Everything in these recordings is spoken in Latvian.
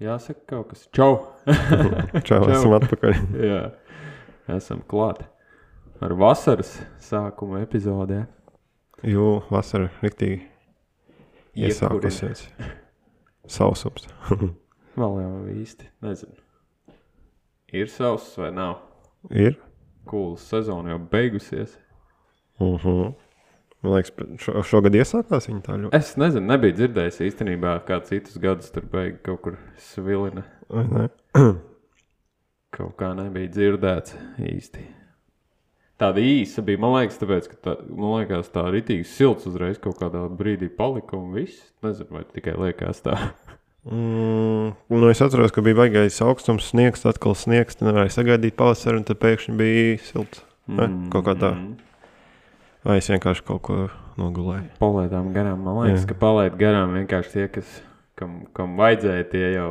Jāsaka kaut kas. Čau! Čau, Čau. esam atpakaļ. Jā, esam klāt. Ar vasaras sākuma epizodē. Jo vasara riktīgi iesākusies. Sausums. Vēl jau īsti nezinu. Ir savs vai nav? Ir. Kūls sezona jau beigusies. Uh -huh. Man liekas, šo, šogad iesākās viņa tā ļoti. Es nezinu, nebiju dzirdējis īstenībā, kā citus gadus tur beigas kaut kur svilina. Ne? Kaut kā nebija dzirdēts īsti. Tāda īsa bija, man liekas, tāpēc, ka tā, man liekas, tā ritīgi silts uzreiz kaut kādā brīdī palika un viss. Nezinu, vai tikai liekas tā. Mm, nu es atceros, ka bija baigais augstums, sniegs, atkal sniegs. Nevarēja sagaidīt pavasaru, un tad pēkšņi bija silts. Ne? Kaut kā tā. Mm. Vai es vienkārši kaut ko nogulēju? Palaidām garām. Man liekas, Jā. Ka palaid garām vienkārši tie, kas, kam, kam vajadzēja, tie jau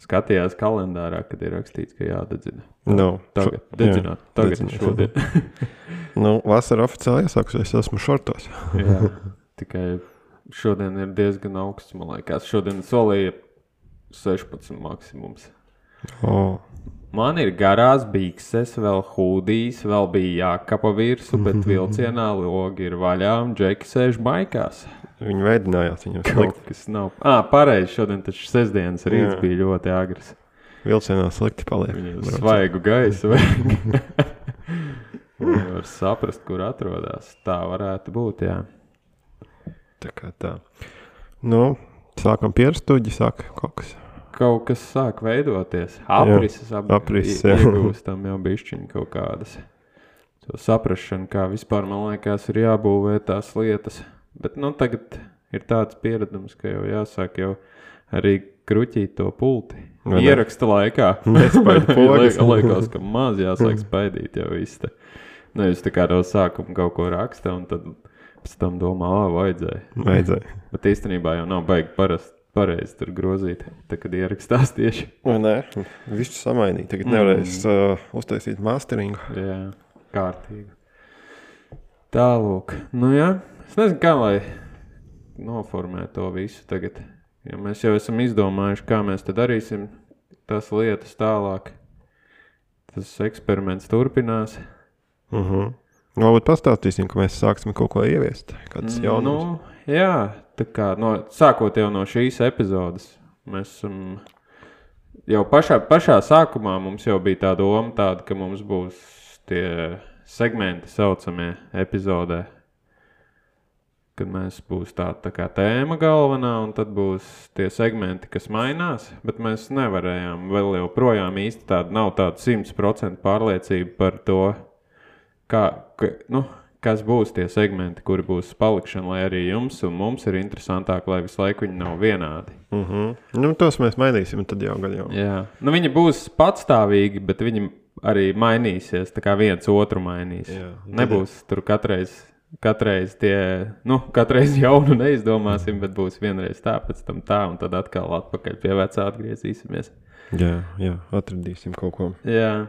skatījās kalendārā, kad ir rakstīts, ka jādedzina. No, Tagad, šo- dedzināt, jā, tagad, dedzināt. šodien. Nu, vasara oficiāli iesākusies, es esmu šortos. Jā, tikai šodien ir diezgan augsts. Man liekas, šodien solīja 16 maksimums. Oh. Man ir garās bikses, vēl hūdijas, vēl bija jākapa virsū, bet vilcienā logi ir vaļā un džeki sēž maikās. Viņi veidojās, viņam Kaut slikti. kas nav. Ah, pareizi, šodien taču sestdienas rīts Jā. bija ļoti agrs. Vilcienā slikti paliek. Viņam svaigu gaisu vajag. Var saprast, kur atrodas. Tā varētu būt, jā. Tā kā tā. Nu, sākam pierstuģi, saka kaut kas. Kaut kas sāk veidoties. Aprises, ap, aprises, i- jā. iegūstam jau bišķiņu kaut kādas. To saprašanu, kā vispār man liekas, ir jābūvē tās lietas. Bet nu, tagad ir tāds pieredums, ka jau jāsāk jau arī kruķīt to pulti. Vai ne? Ieraksta laikā. Nespaidi pogas. Liek- Liekas, ka maz jāsāk spaidīt jau viss. te. Nevis tā kā no sākuma kaut ko raksta un tad pēc tam domā, ah, vajadzēja. Vajadzēja. Bet īstenībā jau nav baigi parast. Pareizi tur grozīt, tad, kad ierakstās tieši. Vai ne? Viss samainīja. Tagad nevarēs uh, uztaisīt masteringu. Jā, kārtīgi. Tālāk, nu jā, es nezinu, kā lai noformē to visu tagad. Jo mēs jau esam izdomājuši, kā mēs darīsim tās lietas tālāk. Tas eksperiments turpinās. Uh -huh. Varbūt pastāstīsim, ka mēs sāksim kaut ko ieviest. Kāds jaunums. Nu, jā, kā no, sākot jau no šīs epizodes, mēs esam jau pašā, pašā sākumā mums jau bija tā doma, tāda, ka mums būs tie segmenti, saucamie epizodē. Kad mēs būs tāda tā kā tēma galvenā, un tad būs tie segmenti, kas mainās. Bet mēs nevarējām vēl joprojām īsti tāda nav tāda simtprocentīga pārliecība par to, kā, ka, nu, kas būs tie segmenti, kuri būs palikšana, lai arī jums un mums ir interesantāk, lai visu laiku viņi nav vienādi. Uh -huh. nu, tos mēs mainīsim, tad jau gan jau. Jā. Nu, viņi būs patstāvīgi, bet viņi arī mainīsies. Tā kā viens otru mainīs. Jā. Nebūs tur katreiz. Katreiz tie, nu, katreiz jaunu neizdomāsim, bet būs vienreiz tā, pēc tam tā, un tad atkal atpakaļ pie vecā atgriezīsimies. Jā, jā, atradīsim kaut ko. Jā.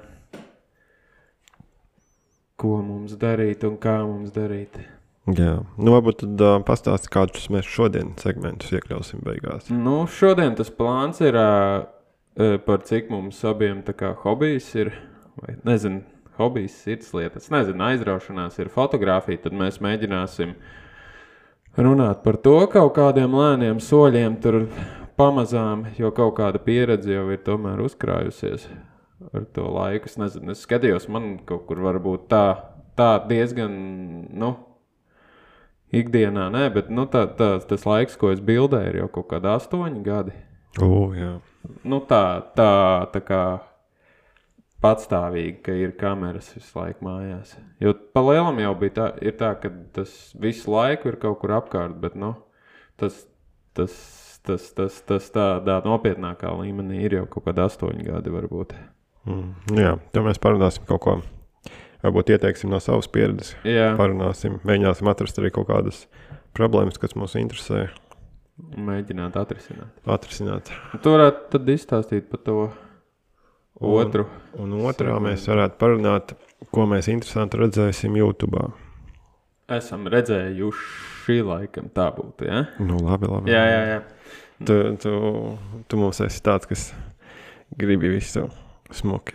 Ko mums darīt un kā mums darīt? Jā, nu, varbūt tad uh, pastāsti, kādus mēs šodien segmentus iekļausim beigās. Nu, šodien tas plāns ir ā, par cik mums abiem kā hobijs ir. Vai, nezinu, hobijs, sirds lietas. Nezinu, aizraušanās ir fotografija. Tad mēs mēģināsim runāt par to kaut kādiem lēniem soļiem, tur pamazām, jo kaut kāda pieredze jau ir tomēr uzkrājusies ar to laiku. Es nezinu, es skatījos, man kaut kur varbūt tā, tā diezgan, nu, ikdienā, nē, bet nu, tā, tā, tas laiks, ko es bildēju, ir jau kaut kādi astoņi gadi. O, jā. Nu, tā, tā, tā kā patstāvīgi, ka ir kameras visu laiku mājās. Jo pa lielam jau bija tā, ir tā, ka tas visu laiku ir kaut kur apkārt, bet nu, tas, tas, tas, tas, tas tādā nopietnākā līmenī ir jau kaut kādi astoņi gadi varbūt. Mm, jā, tad mēs parunāsim kaut ko. Varbūt ieteiksim no savas pieredzes. Jā, Parunāsim, mēģināsim atrast arī kaut kādas problēmas, kas mūs interesē, mēģināt atrisināt. atrisināt. Tu varētu tad izstāstīt par to otru. Un otrā mēs varētu parunāt, ko mēs interesanti redzēsim YouTube. Esam redzējuši, laikam tā būtu. Ja? Nu, labi, labi. Jā, jā, jā. Tu, tu, tu mums esi tāds, kas gribi visu smuki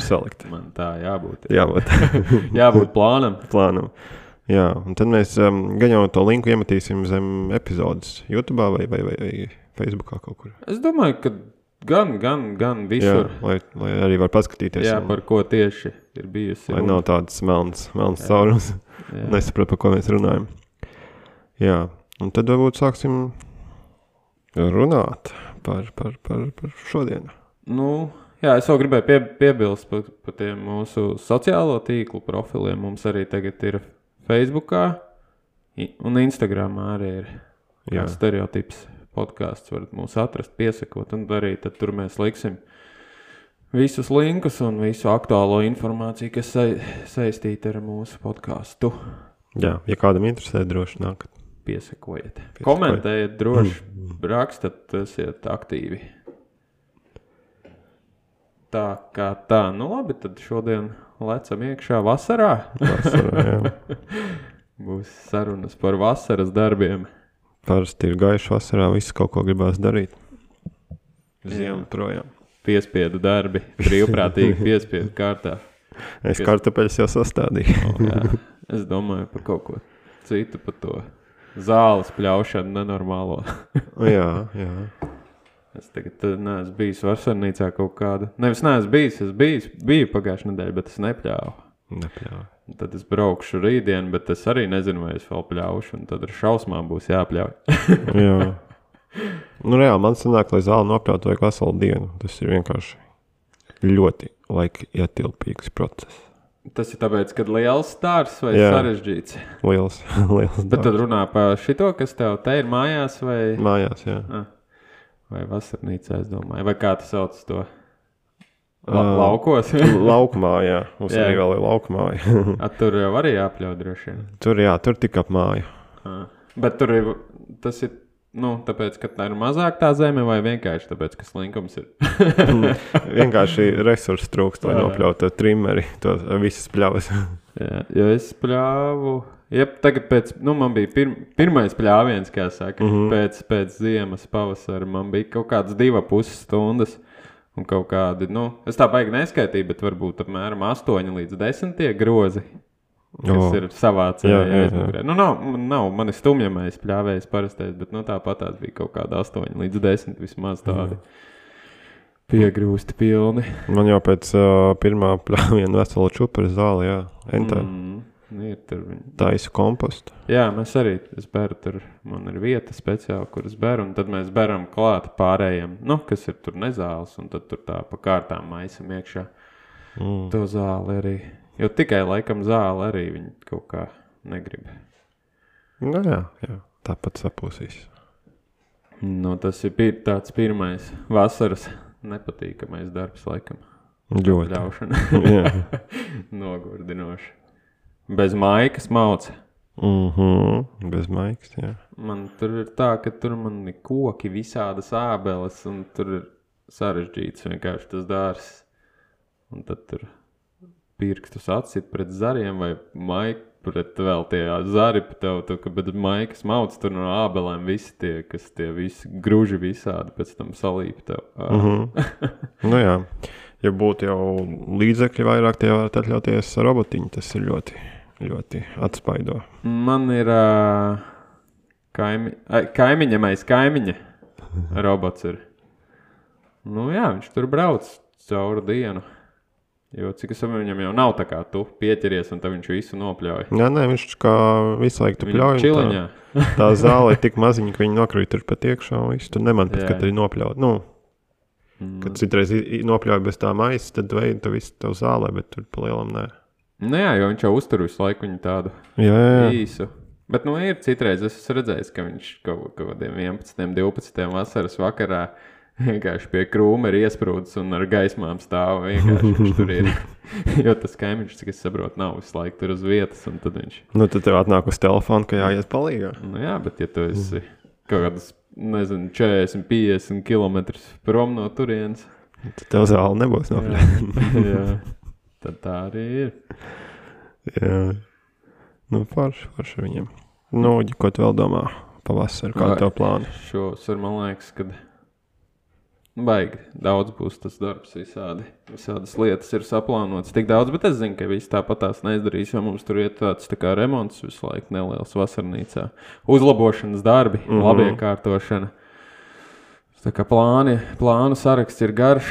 salikt. Man tā jābūt. Jābūt jābūt plānam. plānam. Jā, un tad mēs um, gan jau to linku iemetīsim zem epizodes YouTube vai, vai, vai, vai Facebookā kaut kur. Es domāju, ka gan, gan, gan Jā, visur. lai, lai arī var paskatīties. Jā, un- par ko tieši ir bijusi. Lai runa. nav tādas melnas, melnas Jā. caurums. Jā. Nesaprotu, par ko mēs runājam. Jā, un tad varbūt sāksim runāt par, par, par, par šodienu. Nu, jā, es vēl gribēju pie, piebilst par, par tiem mūsu sociālo tīklu profiliem. Mums arī tagad ir Facebook un Instagram arī ir Jā. stereotips podkāsts. varat mūs atrast, piesakot, un arī tur mēs liksim visus linkus un visu aktuālo informāciju, kas sa saistīta ar mūsu podkāstu. Jā, ja kādam interesē, droši nākat. Piesakojiet, Piesakojiet. komentējiet, droši rakstat, esiet aktīvi. Tā kā tā, nu labi, tad šodien lecam iekšā vasarā. Vasarā. Būs sarunas par vasaras darbiem. Parasti ir gaišs vasarā, viss kaut ko gribās darīt. Jā. Ziema projām. Piespiedu darbi, brīvprātīgi piespiedu kārtā. Es Pies- kartupeļus jau sastādīju. O, jā. Es domāju par kaut ko citu, par to zāles pļaušanu nenormālo. jā, jā. Es tagad neesmu bijis vasarnīcā kaut kāda. Nevis neesmu bijis, es biju, biju pagājušajā nedēļā, bet es nepļāvu. Nepļāvu. Tad es braukšu rītdien, bet es arī nezinu, vai es vēl pļaušu. un Tad ar šausmām būs jāpļauj. Jā. Nu, reāli man sanāk, lai zāle nopļautu vajag veselu dienu. Tas ir vienkārši ļoti laika ietilpīgs process. Tas ir tāpēc, ka liels stāsts vai Jā. sarežģīts. Liels, liels Bet tad runā par šito, kas tev te ir mājās vai, Mājās, jā. ah, vai vasarnīcā, es domāju. Vai kā tu sauc to? La, laukos. Laukumā, jā. Mums Jā. arī vēl ir laukumā. Tur jau arī jāpļauj droši vien. tur, jā, tur tik ap māju. Ah. Bet tur ir, tas ir, nu, tāpēc, ka tā ir mazāk tā zeme vai vienkārši tāpēc, ka slinkums ir. Vienkārši resursu trūkst, lai nopļautu trimeri, to visas pļavas. Jā, jo es pļāvu. Jep, tagad, pēc, nu, man bija pir, pirmais pļāviens, kā saka, mm. -hmm. pēc, pēc ziemas pavasara. Man bija kaut kādas divas puses stundas. Un kaut kādi, nu, es tā baigi neskaitīju, bet varbūt apmēram 8 līdz 10 grozi, kas oh. ir savācēji. Jā, jā, jā. aizmugurē. Nu, nav, nav, man ir stumjamais pļāvējs parastais, bet nu, tāpat tās bija kaut kāda 8 līdz 10 vismaz tādi. Piegrūsti pilni. Man jau pēc uh, pirmā pļāviena vesela čupara zāle, jā. Entā. Mm. Ir tur. Taisu kompostu. Jā, mēs arī beru tur. Man ir vieta speciāli, kur es beru. Un tad mēs beram klāt pārējiem, nu, kas ir tur nezāles. Un tad tur tā pa kārtām maisam iekšā Mm. to zāli arī. Jo tikai laikam zāli arī viņi kaut kā negrib. Nu, jā, jā, tāpat sapūsīs. Nu, tas ir pir tāds pirmais vasaras nepatīkamais darbs, laikam. Ļoti. Ļaušana. Nogurdinoši. Bez maikas mauca. Mm -hmm. Bez maigas, jā. Man tur ir tā, ka tur man ir koki, visādas ābeles, un tur ir sarežģīts vienkārši tas dārsts. Un tad tur pirkstus atsit pret zariem vai maiku. Pret vēl tie zari, tev, ka bez maikas mauc tur no ābelēm visi tie, kas tie visi gruži visādi pēc tam salīp tev. Mm -hmm. nu, jā. Ja būtu jau līdzekļi vairāk, tie varētu atļauties robotiņu. Tas ir ļoti, ļoti atspaido. Man ir uh, kaimi, ai, kaimiņa, mais kaimiņa robots. Ir. Nu, jā, viņš tur brauc cauri dienu. Jo cik es saprotu, viņam jau nav tā kā tu pieķeries, un viņš visu nopļauj. Jā, nē, viņš kā visu laiku tur pļauj. Tā, tā zāle ir tik maziņa, ka viņi nokrīt tur pat iekšā. un viss. Tu neman pat, kad ir nopļaut. Nu, Mm. kad citreiz nopļauj bez tā maisa, tad veidi to visu tev zālē, bet tur pa lielam nē. Nu, jā, jo viņš jau uztur visu laiku viņu tādu Jā, jā, īsu. Bet, nu, ir citreiz es esmu redzējis, ka viņš kaut kādiem 11, 12 vasaras vakarā vienkārši pie krūma ir iesprūdis un ar gaismām stāv. Viņš tur ir. jo tas kaimiņš, cik es saprotu, nav visu laiku tur uz vietas. Un tad viņš, Nu, tad tev atnāk uz telefona, ka jāiet palīgā. nu, jā, bet ja tu esi kaut kādas, nezinu, 40, 50 km prom no turienes, Tad tev zāle nebūs jā, tad tā arī ir. Jā. Nu, forši, forši viņiem. Nu, ko tu vēl domā pavasarī? Kāda Vai- tev plāna? Šovasar man liekas, ka baigi daudz būs tas darbs, visādi, visādas lietas ir saplānotas tik daudz, bet es zinu, ka viss tāpat tās neizdarīs, jo mums tur iet tāds tā kā remonts visu laiku neliels vasarnīcā. Uzlabošanas darbi, mm. -hmm. labi iekārtošana. Tā kā plāni, plānu saraksts ir garš,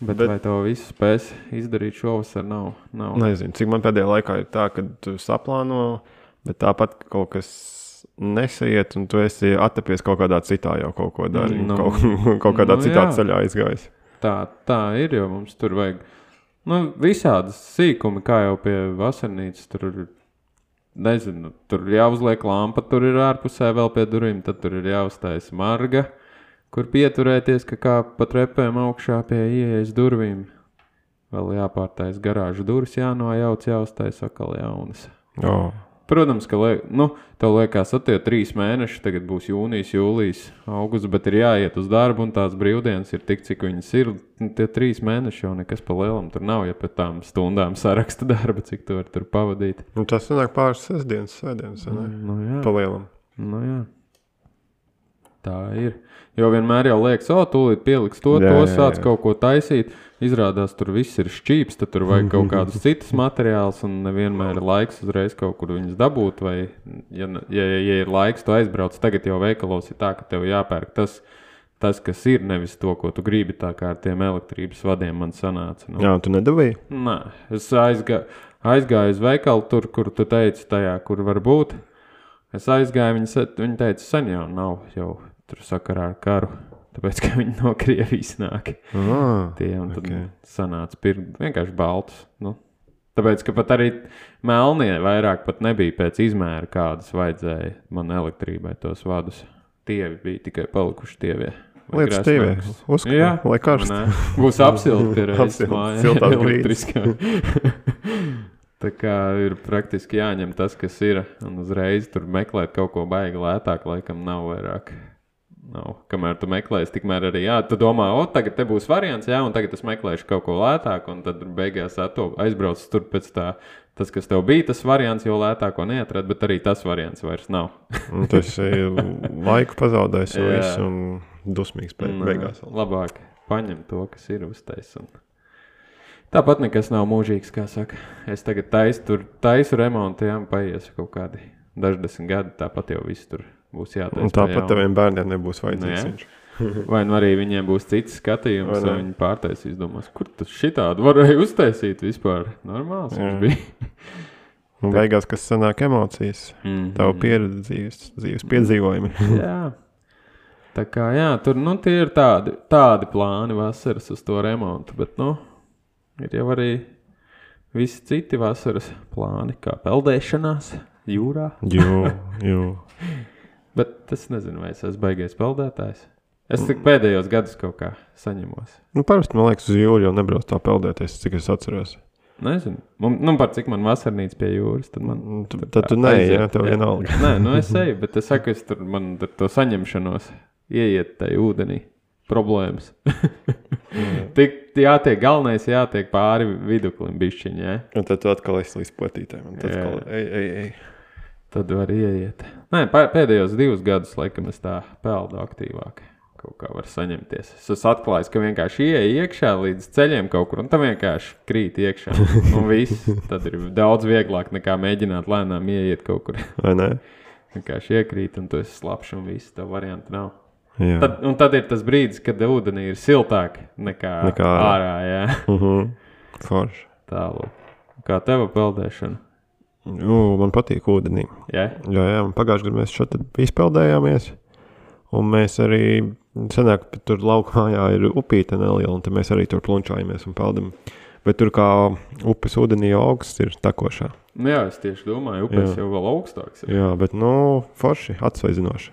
bet, bet Bet- vai to visu spēs izdarīt šovasar nav. nav. Nezinu, cik man pēdējā laikā ir tā, ka tu saplāno, bet tāpat kaut kas nesaiet, un tu esi attapies kaut kādā citā jau kaut ko darīt. Nu, kaut, kaut kādā nu, citā jā. ceļā izgājis. Tā, tā ir, jo mums tur vajag nu, visādas sīkumi, kā jau pie vasarnīcas. Tur ir, nezinu, tur jāuzliek lampa, tur ir ārpusē vēl pie durvīm, tad tur ir jāuztais marga, kur pieturēties, ka kā pa trepēm augšā pie ieejas durvīm. Vēl jāpārtais garāžu durvis, jānojauc, jāuztais atkal jaunas. Oh. Protams, ka liek, nu, tev liekas, ka tie trīs mēneši, tagad būs jūnijas, jūlijas, augusts, bet ir jāiet uz darbu, un tās brīvdienas ir tik, cik viņas ir. Tie trīs mēneši jau nekas pa lielam tur nav, ja pēc tam stundām saraksta darba, cik tu vari tur pavadīt. Un tas sanāk pāris sestdienas, svētdienas, vai ne? Nu, jā, Pa lielam. nu, jā. Tā ir. Jo vienmēr jau liekas, o, tūlīt pieliks to, Jā, to jā, sāc jā. kaut ko taisīt. Izrādās, tur viss ir šķīps, tad tur vajag kaut kādus citus materiālus, un nevienmēr ir laiks uzreiz kaut kur viņus dabūt. Vai, ja, ja, ja ir laiks, to aizbrauc. Tagad jau veikalos ir tā, ka tev jāpērk tas, tas kas ir, nevis to, ko tu gribi. Tā kā ar tiem elektrības vadiem man sanāca. Nu, Jā, tu nedabīji. Nē, es aizgāju, aizgāju uz veikalu, tur, kur tu teici, tajā, kur var būt. Es aizgāju, viņi, sa- viņi teica, sen jau nav, jau tur sakarā ar karu. Tāpēc, ka viņi no Krievijas nāk. Ah, Tie Ok. okay. sanāca pirkt vienkārši baltus. Nu. Tāpēc, ka pat arī melnie vairāk pat nebija pēc izmēra, kādas vajadzēja man elektrībai tos vadus. Tie bija tikai palikuši tievie. Lietas tīvē. Uzskatu, Jā, lai karsts. Nē, būs apsilti. Siltās grīdas. elektriskā. Tā kā ir praktiski jāņem tas, kas ir, un uzreiz tur meklēt kaut ko baigi lētāk, laikam nav vairāk. Nav. Kamēr tu meklēsi, tikmēr arī jā, tu domā, o, tagad te būs variants, jā, un tagad es meklēšu kaut ko lētāku, un tad beigās ato- aizbrauc tur pēc tā. Tas, kas tev bija, tas variants jau lētāko neatrad, bet arī tas variants vairs nav. Tas ir laiku pazaudējis Jā. viss, un dusmīgs Un, beigās. Labāk paņem to, kas ir uztaisīts. Tāpat nekas nav mūžīgs, kā saka. Es tagad taisu, tur taisu remontu, jā, paies kaut kādi daži desmit gadi. Tāpat jau viss tur būs jātaisa. Tāpat jaunu. taviem bērniem nebūs Nu, vajadzīgs. jā. viņš. Vai nu arī viņiem būs cits skatījums, Vai vai viņi pārtaisīs, domās, kur tas šitādu varēja uztaisīt vispār. Normāls viņš bija. Un beigās, kas sanāk emocijas, Mhm. tavu pieredzi, dzīves, dzīves piedzīvojumi. Jā. Tā kā jā, tur nu, tie ir tādi, tādi plāni vasaras uz to remontu, bet nu, ir jau arī visi citi vasaras plāni, kā peldēšanās jūrā. Jū, jū. Bet es nezinu, vai es esmu baigais peldētājs. Es tik pēdējos gadus kaut kā saņemos. Nu, parasti man liekas, uz jūras jau nebrauc tā peldēties, cik es atceros. Nezinu, Mum, nu, par cik man vasarnīca pie jūras, tad man. Un tu- Tad tu nē, jā, tev vienalga. Nē, nu es eju, bet es saku, es tur man ar to saņemšanos ieiet tajā ūdenī. Problēmas. Tik jātiek galvenais, jātiek pāri viduklim, bišķiņā. Ja? Un tad tu atkal esi līdz potītēm. Un tad Jā. atkal, ej, ej, ej. Tad var ieiet. Nē, pē- pēdējos divus gadus, laikam, es tā peldu aktīvāk. Kaut kā var saņemties. Es esmu atklājis, ka vienkārši ieeju iekšā līdz ceļiem kaut kur, un tam vienkārši krīt iekšā. Un viss. Tad ir daudz vieglāk nekā mēģināt lēnām ieiet kaut kur. Vai ne? Vienkārši iekrīt, un tu esi slapjš, un viss tā varianta nav. Jā. Tad, un tad ir tas brīdis, kad ūdenī ir siltāk nekā, Nekā ārā. ārā. Jā, Uh -huh. Forši. tālāk. Kā teva peldēšana? Jū, man patīk ūdenī. Jā, Jā, jā, pagājušajā gadā mēs šeit izpeldējāmies. Un mēs arī senāk, tur laukumā ir upīte neliela, un mēs arī tur plunčājamies un peldam. Bet tur kā upes ūdenī augsts ir takošā. nu, jā es tieši domāju, upes Jā. jau vēl augstāks. Ir. Jā, bet nu, forši atsveicinoši.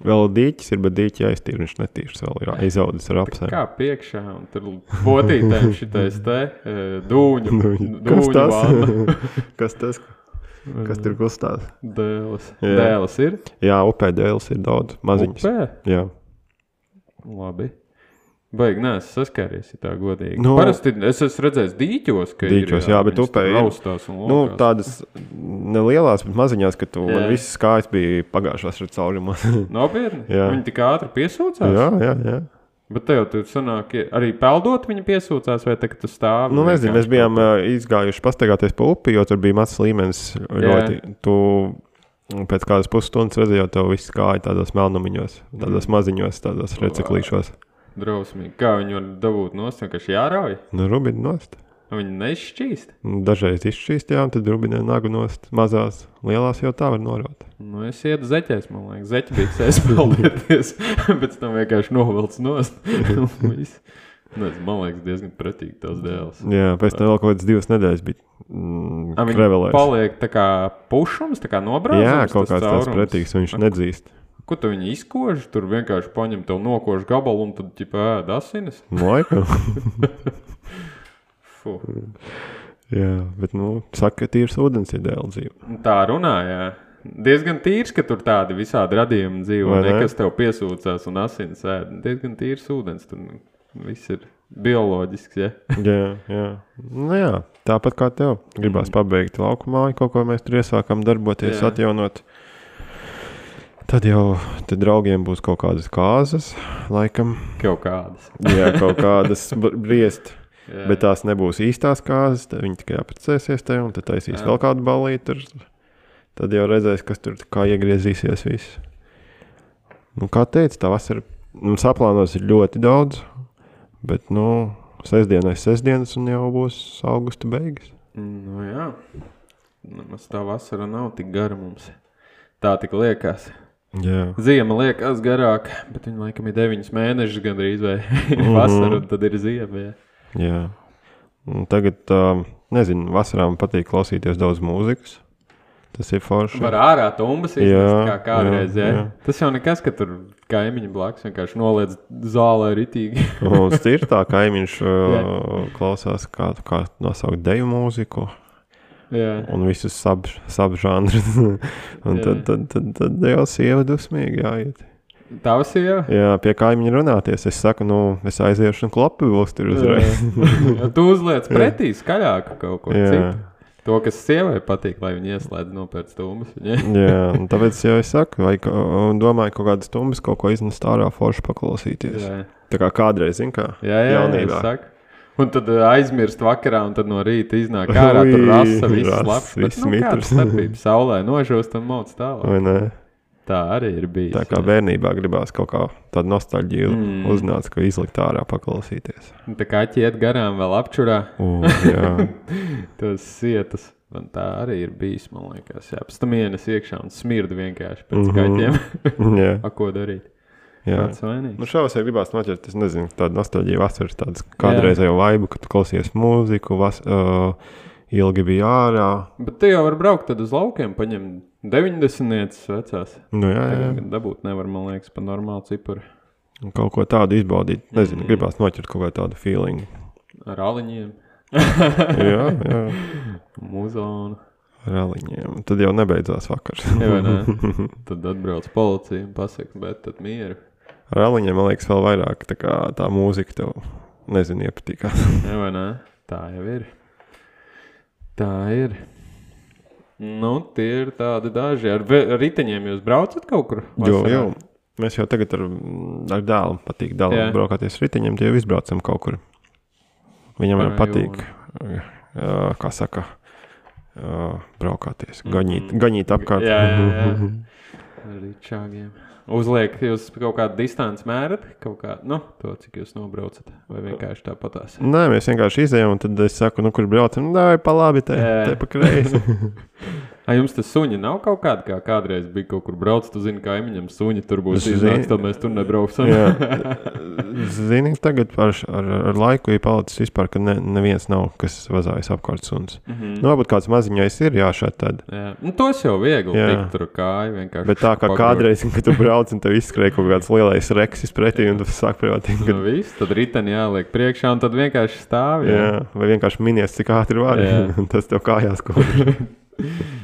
Vēl dīķis ir, bet dīķis aiztīra, viņš netīrs vēl ir aizaudzis ar apsēm. Kā piekšā, un tur potītēm šitais te dūņu, Kas dūņu tas? vana. Kas tas? Kas tur kustās? Dēles. Jā. Dēles ir? Jā, upē dēls ir daudz maziņas. Upē? Jā, Labi. Baigi, nē, es saskāries, ja tā godīgi. Nu, Parasti es esmu redzējis dīķos, ka Dīķos, jā, bet upē ir- Nu, tādas nelielās, bet maziņās, ka tu Jā. man visas kājas bija pagājušās ar caurumos. Nopietni? Jā. Viņi tik ātri piesūcās? jā, jā, jā. Bet tev tur sanāk, arī peldot viņi piesūcās, vai tagad tu stāvi? Nu, nezinu, mēs bijām uh, izgājuši pastaigāties pa upi, jo tur bija mazs līmenis. Ļoti, tu pēc kādas pusstundas redzēji, jau tev viss kāja tādos melnumiņos, tādos Mm. maziņos, tādos reciklīšos. kā Drausmīgi. Kā viņi var dabūt nost, vienkārši jārauj? Nu, rubini nost. Viņi nešķīst. Dažreiz izšķīst, jā, un tad rubinē nagu nost. Mazās, lielās jau tā var norot. Nu, es ietu zeķēs, man liekas, zeķi bija aizpildīties. Pēc tam vienkārši novilc nost. Nezinu, man liekas, diezgan pretīgi tās dēls. Jā, pēc tam vēl kaut kādas divas nedēļas bija mm, A, Viņi krevelēs. paliek tā kā pušums, tā kā nobrāzums. Jā, tas kaut kāds tāds caurums. pretīgs, viņš nedzīst. Ko tu viņi izkož? Tur vienkārši paņem to nokošu gabalu un tad ķipā ēd asinis. Laikam. Jā, bet, nu, saka, ka tīrs ūdens ir dēļ dzīve. Tā runā, jā. Diezgan tīrs, ka tur tādi visādi radījumi dzīvo. Vai ne? Nekas tev piesūcās un asins ēd. Diezgan tīrs ūdens. Tur nu, viss ir bioloģisks. Ja? Jā, jā. Nu, jā, tāpat kā tev. Gribās pabeigt laukumā, kaut ko mēs tur iesākām darboties, jā. atjaunot. Tad jau te draugiem būs kaut kādas kāzas, laikam. Kaut kādas. Jā, kaut kādas br- briest. Jā. Bet tās nebūs īstās kāzas. tad Viņi tikai apprecēsies te un tad taisīs Jā. vēl kādu balīti. Tad jau redzēs, kas tur kā iegriezīsies. Viss. Nu, kā teicu, tā vasara mums aplānos ir ļoti daudz. Bet, nu, sestdienai sestdienas un jau būs augusta beigas. Nu, jā. Nemaz tā vasara nav tik gara mums. Tā tik liekas. Jā, Ziema liekas garāka, bet viņa laikam ir 9 mēnešus gandrīz vai Mhm. vasara, un tad ir ziema. Jā. jā. Un tagad, uh, nezinu, vasarā man patīk klausīties daudz mūzikas. Tas ir forši. Var ārā tumbas Jā, izmest, kā kādreiz. jā, Jā, jā. Tas jau nekas, ka tur kaimiņi blakus vienkārši noliedz zālē ritīgi. Mums ir tā, ka kaimiņš uh, klausās, kā, kā nosaukt deju mūziku. Jā. un visus sab- subžanrus. un Jā. tad, tad, tad, tad jau sieva dusmīgi jāiet. Tavs jau Jā, pie kaimiņa runāties. Es saku, nu, es aiziešu un klopu būs tur uzreiz. Jā, tu uzliec pretī skaļāk kaut ko Jā. citu. To, kas sievai patīk, lai viņa ieslēdz tumbas. viņai. Jā, un tāpēc jau es saku, vai domāju, ka kaut kādas stumbas kaut ko iznest ārā forši paklausīties. Jā, Tā kā kādreiz, zin kā, jā, jā jaunībā. saku. Un tad uh, aizmirst vakarā, un tad no rīta iznāk ārā. Tur rasa, viss labs. Viss nu, mitrs. starpība saulē nožūst un moc tālāk. Tā arī ir bijis. Tā kā jā. bērnībā gribās kaut kā tādu nostalģiju Mm. mm. uznāca, ka izlikt ārā paklausīties. Un Tā kā ķiet garām vēl apčurā U, jā, tos sietas. Man tā arī ir bijis, man liekas. Jā, pēc tam ienes iekšā un smirda vienkārši pēc Mhm. kaķiem. jā, A, ko darīt? Jā. Nu, šausmas jau gribās noķert, es nezinu, tādu nostalģiju vasaras, tādas kādreizējo vaibu, kad tu klausies mūziku, vas, uh, ilgi bija ārā. Bet tu jau vari braukt tad uz laukiem, paņemt 90 vecās. Nu, jā, jā. Tagad dabūt nevar, man liekas, pa normālu ciparu. Un Kaut ko tādu izbaudīt. Nezinu, Mm. gribās noķert kaut kādu tādu feeling. Ar aliņiem, jā, jā, muzonu. ar aliņiem. Tad jau nebeidzās vakars. Jā, vai ne? Tad atbrauc policija un pasaka, bet tad mieru. Aliņiem, man liekas, vēl vairāk tā, kā, tā mūzika tev, nezinu, iepatīkās. Jā, vai ne? Tā jau ir. Tā ir. Nu, tie ir tādi daži. Ar, ar riteņiem jūs braucat kaut kur? Jo, jau, mēs jau tagad ar, ar dēlu patīk Jā. braukāties riteņiem, tie jau izbraucam kaut kur. Viņam jau patīk, jā, kā saka, jā, braukāties, Mhm. gaņīt, gaņīt apkārt. Jā, jā, jā. Ar rīčāgiem. Uzliek, jūs kaut kādu distanci mērat, kaut kā, nu, to, cik jūs nobraucat, vai vienkārši tāpatās. Nē, mēs vienkārši izējām, un tad es saku, nu, kur braucam, nē, pa labi, te, te pa kreisi. A jums tas suņi nav kaut kāda, kā kādreiz bija kaut kur brauc, tu zini, ka kaimiņam suņi tur būs iznāks, tad mēs tur nebrauksim. Jā. Zini, tagad ar, ar, ar laiku ir palicis vispār, ka ne, neviens nav, kas vazājas apkārt suns. Mhm. Nu, varbūt kāds maziņais ir jāšād tad. Jā. Nu, tos jau viegli Jā. tikt tur kāju vienkārši. Bet tā kā pagrot. kādreiz, kad tu brauc un tev izskrēja kaut kāds lielais reksis pretī, un tu sāk prātīt, Nu, ka viss, tad riteni jāliek priekšā, un tad vienkārši stāv. Jā. jā, vai vienkārši minies, cik ātri var, Jā. tas tev kājās kaut kā.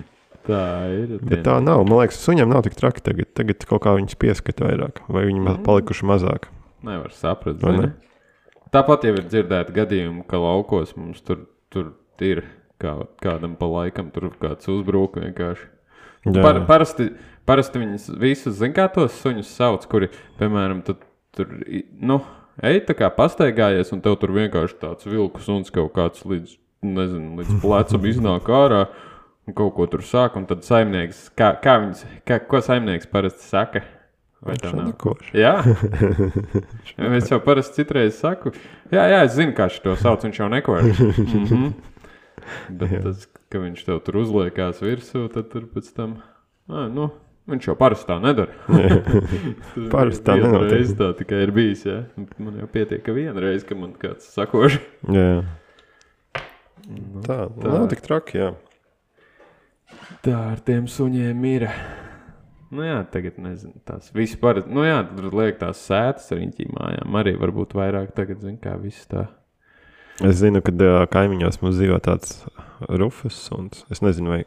Tā ir. Bet tā nav. Man liekas, suņam nav tik traki tagad. Tagad kaut kā viņas pieskat vairāk, vai viņi Mm. mm. palikuši mazāk. Nevar saprast. Vai ne? Tāpat jau ir dzirdēti gadījumi, ka laukos mums tur, tur ir kā, kādam pa laikam, tur kāds uzbruk vienkārši. Jā. Par, parasti, parasti viņus visus, zin kā tos suņus sauc, kuri, piemēram, tu, tur, nu, ej tā kā pastaigājies, un tev tur vienkārši tāds vilku suns kaut kāds līdz, nezinu, līdz plecam iznāk ārā, kaut ko tur sāk, un tad saimnieks, kā, kā viņas, kā, ko saimnieks parasti saka? Vai tā nav? Jā, es jau parasti citreiz saku, jā, jā, es zinu, kā viņš to sauc, viņš jau neko ir. Mm -hmm. Bet tas, ka viņš tev tur uzliekās virsū, tad tur pēc tam, ā, nu, viņš jau parasti tā nedara. Parasti tā nenotiek. reize tā tikai ir bijis, jā. Man jau pietiek, ka viena reize, ka man kāds sakoši. Jā. Nu, Tā, tā. tā. nav tik traki, jā. Tā ar tiem suņiem ir. Nu jā, tagad nezinu, tās vispār. Nu jā, tur liek tās sētas ar viņiem mājām. Arī varbūt vairāk tagad, zin kā viss tā. Es zinu, ka ā, kaimiņos mums dzīvo tāds rufus suns. Es nezinu, vai,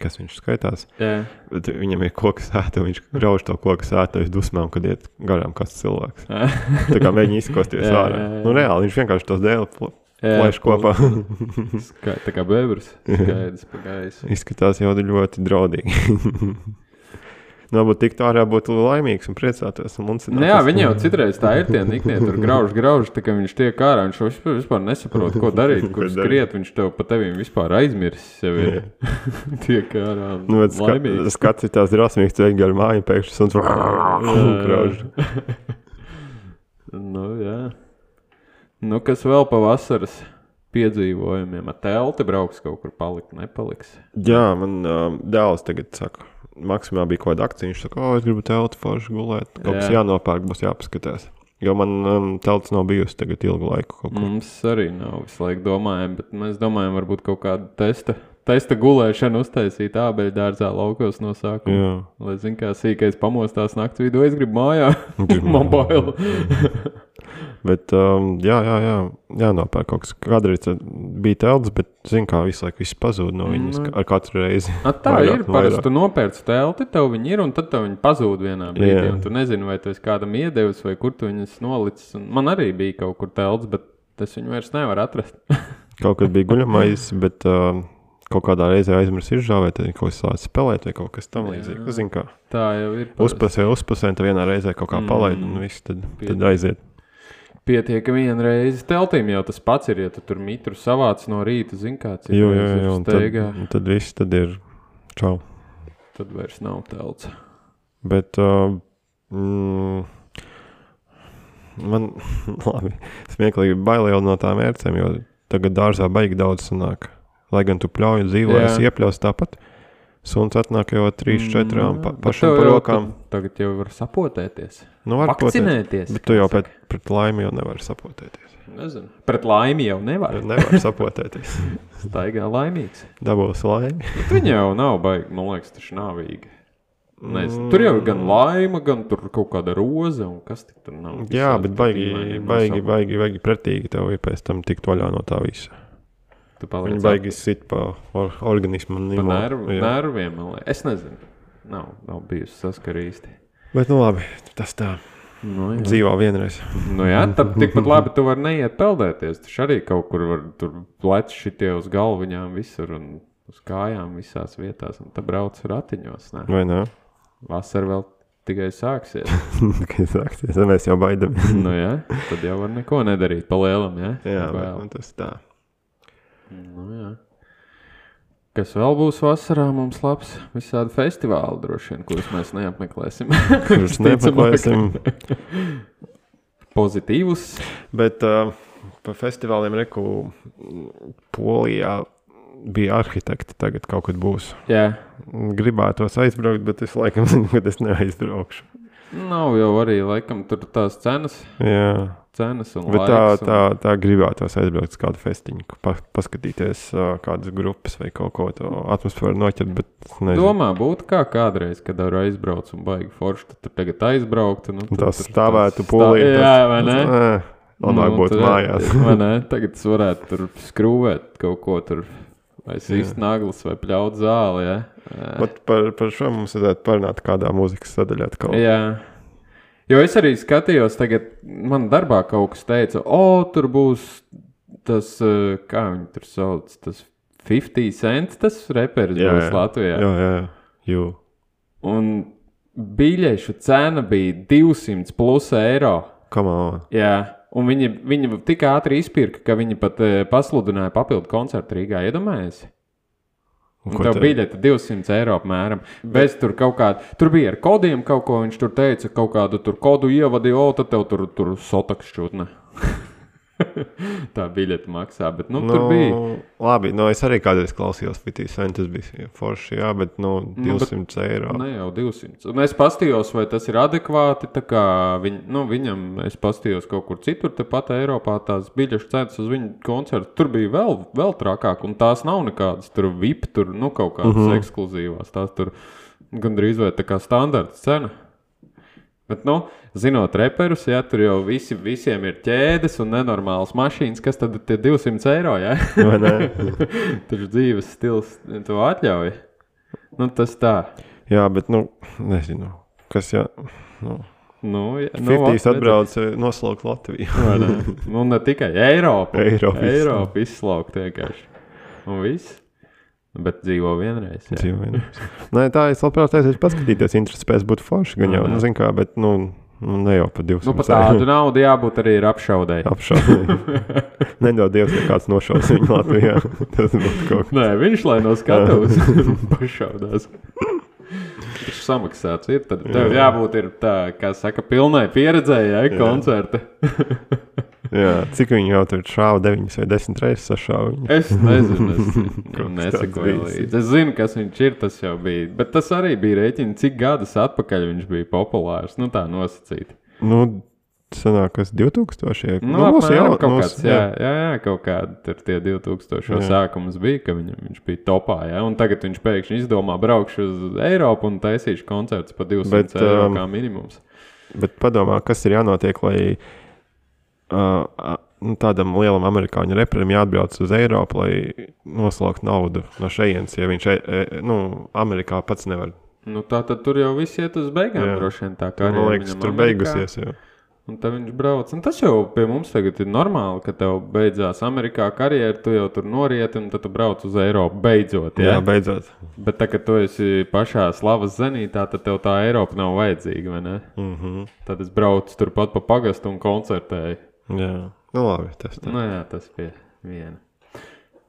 kas viņš skaitās. Jā, Bet viņam ir koks sēta, un viņš grauž to koku sēta aiz dusmām, kad iet garām kāds cilvēks. Tā kā mēģina izkosties Jā, ārā. jā, jā. Nu, reāli viņš vienkārši tos dēļ plēš kopā. Ska, tā kā bebrs. Skaidrs pa gaisu. Izskatās jau ļoti draudīgi. nu, varbūt tik tā arī būtu laimīgs un priecātos. Un Nu, jā, viņi jau citreiz tā ir. Tie niknie tur grauž, grauž, tā kā viņš tiek ārā. Viņš vispār, vispār nesaprot, ko darīt. Kur skriet, viņš tev pa tevīm vispār aizmirsis. Jau ir tiek ārā. un Nu, laimīgs. skats ir tās drausmīgs, tu ej gar māju, pēkšņi suns grauž. Nu, jā. Nu, kas vēl pavasaras piedzīvojumiem? Ar telti brauks kaut kur palikt, nepaliks. Jā, man uh, dēls tagad saka, maksimā bija kaut kāda akcija. Viņš saka, o, es gribu telti forši gulēt. Kaut kas Jā. jānopērk, būs jāpaskatās. Jo man um, telts nav bijusi tagad ilgu laiku. Mums arī nav visu laiku domājam, bet mēs domājam, varbūt kaut kādu testa, testa gulēšanu uztaisīt ābeļu dārzā laukos no sākuma. Jā. Lai zinātu, kā sīkais pamostās naktas vidū, es gribu mājā. Man bail. Bet, um, jā, jā, jā, jānopērk kaut kas. Kādreiz bija telts, bet, zinu, kā visu laiku viss pazūd no viņas ka- ar katru reizi. A, tā Vairāk ir. Parasti tu nopērci telti, tev viņi ir, un tad viņi pazūd vienā brīdī. Jā. un Tu nezini, vai tu esi kādam iedevis, vai kur tu viņus nolicis. Un man arī bija kaut kur telts, bet es viņu vairs nevaru atrast. Kaut kad bija guļamais, bet um, kaut kādā reizē aizmirsu izžāvēt, tad kaut kas sācis spēlēt vai kaut kas tam Jā. līdzīgs. Zinu, kā Tā jau ir. uzpasē, uzpasē, un tad vienā reizē kaut kā Mm. palaid, un viss tad, tad aiziet. Pietiek, ka viena reize teltīm jau tas pats ir. Ja tu tur mitru savāc no rīta, zini, kāds ir. Jo, jo, un tad, tad viss tad ir čau. tad vairs nav telts. Bet uh, mm, man labi, smieklīgi bail jau no tām ērcēm, jo tagad dārzā baigi daudz sanāk. Lai gan tu pļauj dzīvo, Jā. es iepļaus tāpat. Suns atnāk jau 3, 4 Mm, pa, par jau rokām. Tagad jau var sapotēties. Nu, var potēt, Vakcinēties. bet tu jau pret, pret laimi jau nevari sapotēties. Nezinu. Pret laimi jau nevar. Nevar sapotēties. Staigā laimīgs. Dabūs laimi. Bet viņa jau nav baigta, man liekas, tas nāvīgi. Nezinu. Tur jau ir gan laima, gan kaut kāda roze, un kas tik tur nav. Jā, bet baigi, baigi, baigi, baigi pretīgi tev ir pēc tam tikt vaļā no tā visa. Tu Viņi baigi sit pa or, organismu Pa Jā. nerviem, man liekas. Es nezinu. Nav, nav bijusi saskarīsti. Bet, nu labi, tas tā Nu, jā. dzīvo vienreiz. Nu, jā, tad tikpat labi tu vari neiet peldēties. Taču arī kaut kur var tur pleci šitie uz galviņām visur un uz kājām visās vietās. Un tad brauc ratiņos. Ne? Vai ne? Vasara vēl tikai sāksies. Kad sāksies, tad mēs jau baidamies. nu, jā, tad jau var neko nedarīt pa lielam. Jā, Jā, bet, nu, tas tā. Nu, jā. Kas vēl būs vasarā? Mums labs visādi festivāli droši vien, kurus mēs neapmeklēsim. Kurus neapmeklēsim. Pozitīvus. Bet uh, par festivāliem Reku Polijā bija arhitekti. Tagad kaut kad būs. Jā, Gribētos aizbraukt, bet es laikam zinu, ka es neaizbraukšu. Nav jau arī laikam tur tās cenas. Jā, cenas un bet tā, laiks, tā, tā gribētos aizbraukt uz kādu festiņu, pa, paskatīties uh, kādas grupas vai kaut ko tādu atmosfēru noķert. Un... Domā, būtu kā kādreiz, kad ar aizbraucu un baigi forši, tad tagad aizbrauktu. Nu, tur- Tas stāvētu stā- Jā, vai ne? Labāk būtu tur- mājās. vai ne? Tagad es varētu tur skrūvēt kaut ko tur. Vai sīst naglas, vai pļaut zāli. Ja? Vat par, par šo mums vajadzētu parunāt kādā mūzikas sadaļā. Jā. Jo es arī skatījos, tagad man darbā kaut kas teica, o, tur būs tas, kā viņi tur sauc, tas 50 cents, tas reperis Jā, būs jā. Latvijā. Jā, jā, jā. Un biļešu cena bija 200 plus eiro. Come on. Jā, un viņi, viņi tik ātri izpirka, ka viņi pat eh, pasludināja papildu koncertu Rīgā. Un ko tev te- biļete 200 eiro apmēram. Bez tur kaut kāda, tur bija ar kodiem kaut ko, viņš tur teica, kaut kādu tur kodu ievadīja, o, tad tev tur, tur sotaks šķūtne. Tā biļete maksā, bet nu, nu, tur bija. Labi, nu, es arī kādreiz klausījos 50 centus, bija forši, jā, bet nu, Nu, bet- 200 eiro. Ne jau 200. Un es paskatījos, vai tas ir adekvāti. tā kā Viņ, nu, viņam, es paskatījos kaut kur citur, tepat Eiropā, tās biļešu cenas uz viņu koncertu. Tur bija vēl, vēl trakāk, un tās nav nekādas tur VIP, tur nu, kaut kādas uh -huh. ekskluzīvās. Tās tur gandrīz vai tā kā standarta cena. Bet, nu, zinot reperus, ja tur jau visi, visiem ir ķēdes un nenormāls mašīnas, kas tad ir tie 200 eiro? Ja? Taču dzīves stils to atļauj. Nu, tas tā. jā, bet, nu, nezinu, kas, jā, nu, Nu, ja, nu, 50 ot, atbrauc eh, noslaukt Latviju. Ne? Nu, ne tikai Eiropa. Eiropa Eiropa izslaukt vienkārši. Un viss. Bet dzīvo vienreiz. jā. Dzīvo vienreiz. Nē, tā es labprāt aiziešu paskatīties, interesants spēs būt forši, gan jau, Jā. nu, zin kā, bet, nu, nu ne jau pa 200 Nu, par tādu naudu jābūt arī ir apšaudēji. apšaubu. Nedod Dievs, ja kāds nošaus viņu Latvijā. Tas būtu kaut kas. Nē, viņš lai no skatuves pašaudās. Viņš samaksāts ir. Tad tev jābūt ir tā, kā saka, pilnai pieredzēji, ja koncerta. Jā, cik viņi jau tur šāva 9 vai 10 reizes sašāva viņu. Es nezinu, es kas nesakoju līdzi. Es zinu, kas viņš ir. Tas jau bija. Bet tas arī bija rēķins, cik gadus atpakaļ viņš bija populārs. Nu, tā nosacīti. Nu, sanāk, kas 2000. Nu, mums apmēram jau- kaut mums- kāds, jā, jā, jā, kaut kādi tur tie 2000 Jā. sākums bija, ka viņam, viņš bija topā. Jā, un tagad viņš pēkšņi izdomā braukšu uz Eiropu un taisīšu koncertus par 200 Bet, Bet, eiro um, kā minimums. Bet padomā, kas ir jānotiek, lai uh, nu, tādam lielam amerikāņu reperim jāatbrauc uz Eiropu, lai noslauktu naudu no šejienes, ja viņš e, e, nu, Amerikā pats nevar. Nu, tā tad tur jau viss iet uz beigām. Jā. Droši vien tā Man kā liekas, tur beigusies. Jau. Un tad viņš brauc. Un tas jau pie mums tagad ir normāli, ka tev beidzās Amerikā karjera, tu jau tur norieti, un tad tu brauc uz Eiropu beidzot. Jā, Jā, beidzot. Bet tā, kad tu esi pašā slavas zenītā, tad tev tā Eiropa nav vajadzīga. Mm -hmm. Tad es braucu turpat pa pagastu un koncertēju. Jā, nu labi. Tas tā. Nu, jā, tas bija viena.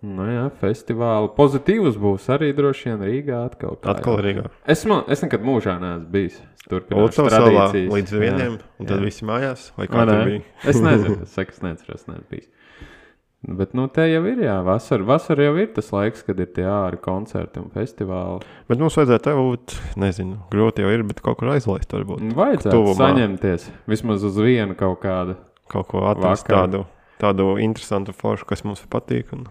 Nu, jā, festivāli pozitīvs būs arī droši vien Rīgā. Atkal, kā Atkal jau. Rīgā. Es, man, es nekad mūžā neesmu bijis. Ulcavas salā līdz Jā. vieniem, un tad jā. visi mājās. Vai kā tur bija? Es nezinu, es saku, es neatceros, neesmu bijis. Bet, nu, te jau ir, jā, vasara, vasara jau ir tas laiks, kad ir tie ārā koncerti un festivāli. Bet mums vajadzētu tev būt, nezinu, grūti jau ir, bet kaut kur aizlaist varbūt. Vajadzētu Tuvumā. saņemties vismaz uz vienu kaut kādu. Kaut ko atrast Vakar. tādu, tādu interesantu foršu, kas mums patīk. Un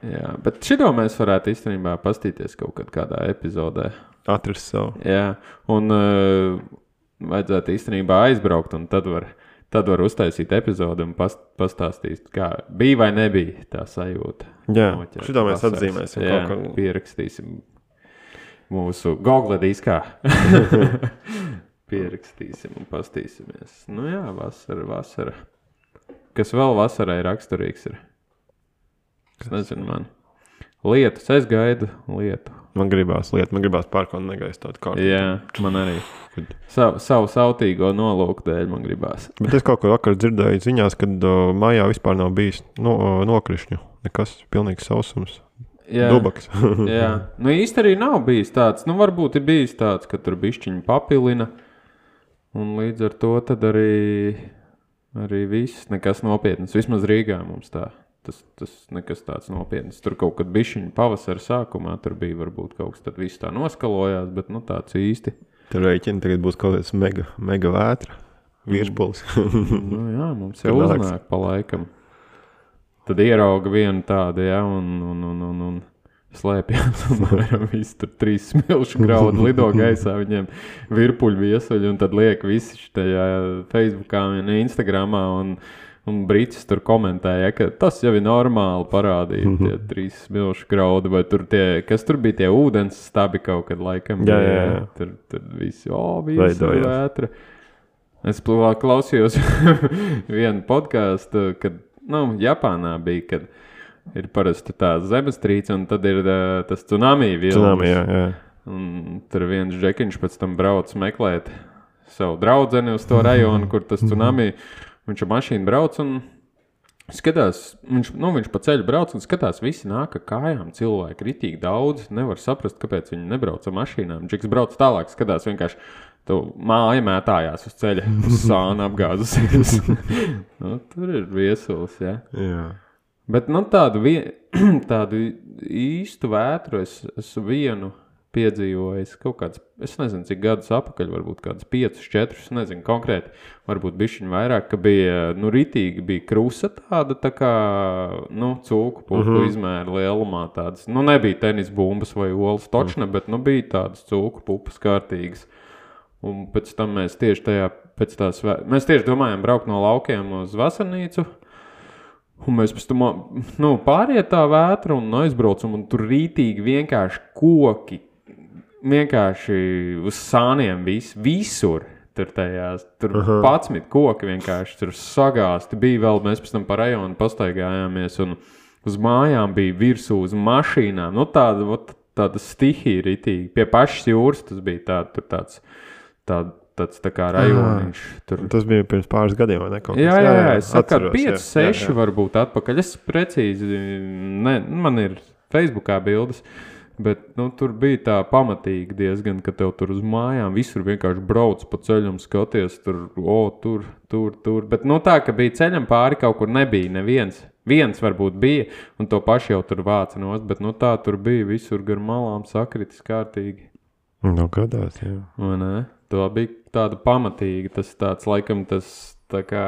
Jā, bet šito mēs varētu īstenībā pastīties kaut kad kādā epizodē. atrast savu. Jā, un uh, vajadzētu īstenībā aizbraukt, un tad var, tad var uztaisīt epizodi un past, pastāstīt, kā bija vai nebija tā sajūta. Jā, Noķert šito mēs vasaras. atzīmēsim. Jā, kaut ko- pierakstīsim mūsu Google diskā. pierakstīsim un pastīsimies. Nu jā, vasara, vasara. Kas vēl vasarai raksturīgs ir? Es nezinu, man. Lietus, es gaidu lietu. Man gribās lietot, man gribās pārkāpt negaisu tādu kārtu. Jā, man arī. Savu, savu sautīgo nolūku dēļ man gribās. Bet es kaut ko vakar dzirdēju ziņās, ka uh, mājā vispār nav bijis no, uh, nokrišņu. Nekas, pilnīgs sausums. Jā, Dubaks. jā. Nu īsti arī nav bijis tāds. Nu, varbūt ir bijis tāds, ka tur bišķiņi papilina. Un līdz ar to tad arī, arī viss nekas nopietns. Vismaz Rīgā mums tā. Tas, tas nekas tāds nopietns. Tur kaut kad bišķiņi pavasara sākumā tur bija varbūt kaut kas, tad viss tā noskalojās, bet nu tāds īsti. Tur rēķina tagad būs kaut kāds mega, mega vētra. Virspulis. nu, jā, mums jau uznāk pa laikam. Tad ierauga vienu tādu, jā, un, un, un, un, un slēpjas. Un varam visu tur trīs smilšu graudu lido gaisā, viņiem virpuļu viesuļi, un tad liek visi šajā Facebookā un Instagramā. Un, Un Brīsīs tur komentēja, ka tas jau ir normāli parādīt tie trīs smilšu graudi, vai tur tie, kas tur bija tie ūdens stabi kaut kad laikam. Jā, jā, jā. Tur, tur viss, o, bija vētra. Es pl- klausījos vienu podkāstu, kad nu, Japānā bija, kad ir parasti tā zemestrīce, un tad ir uh, tas tsunami vilnis. Tsunami, jā, jā. Un tur viens džekiņš pēc tam brauc meklēt savu draugu uz to rajonu, kur tas tsunami. Viņš ar mašīnu brauc un skatās, viņš, nu, viņš pa ceļu brauc un skatās, visi nāk ar kājām. Cilvēki ir itīgi daudz, nevar saprast, kāpēc viņi nebrauc ar mašīnām. Džeks brauc tālāk, skatās vienkārši. Tu māja mētājās uz ceļa, uz sāna apgāzusies. nu, tur ir viesulis. Ja? jā. Bet nu, tādu, vien, tādu īstu vētru es esmu vienu piedzīvojis kaut kāds, es nezinu, cik gadus atpakaļ, varbūt kāds 5, 4, es nezinu konkrēti, varbūt bišķiņu vairāk, ka bija, nu, ritīgi bija krusa tāda, tā kā, nu, cūku pupu uh -huh. izmēra lielumā tādas, nu, nebija tenis bumbas vai olas točne, uh -huh. bet, nu, bija tādas cūku pupas kārtīgas. Un pēc tam mēs tieši tajā, pēc tās, mēs tieši domājām braukt no laukiem uz vasarnīcu, Un mēs pēc tam nu, pārējām tā vētra un aizbraucam, un tur rītīgi vienkārši koki, vienkārši uz sāniem vis, visur. Tur tajās, tur uh -huh. 11 koki vienkārši tur sagāzti. Bija vēl, mēs pēc tam pa rajonu pastaigājāmies, un uz mājām bija virsū uz mašīnām. Nu, tāda, vot, tāda stihija rītīgi. Pie pašas jūras tas bija tā, tāds, tā, tāds tā kā rajoniņš. Tur Tas bija pirms pāris gadiem, vai ne? Kaut Jā, kas? jā, jā, es atceros, 5, jā, 6 jā, jā. varbūt atpakaļ. Es precīzi, ne, man ir Facebookā bildes, bet nu, tur bija tā pamatīgi diezgan, ka tev tur uz mājām visur vienkārši brauc pa ceļam, skaties, tur, o, tur, tur, tur. Bet nu, tā, ka bija ceļam pāri kaut kur nebija neviens. Viens varbūt bija, un to pašu jau tur vāca nost, bet nu, tā tur bija visur gar malām sakritis kārtīgi. Nu, gadās, jā. Vai ne? Tā bija tāda pamatīga. Tas tāds, laikam, tas tā kā.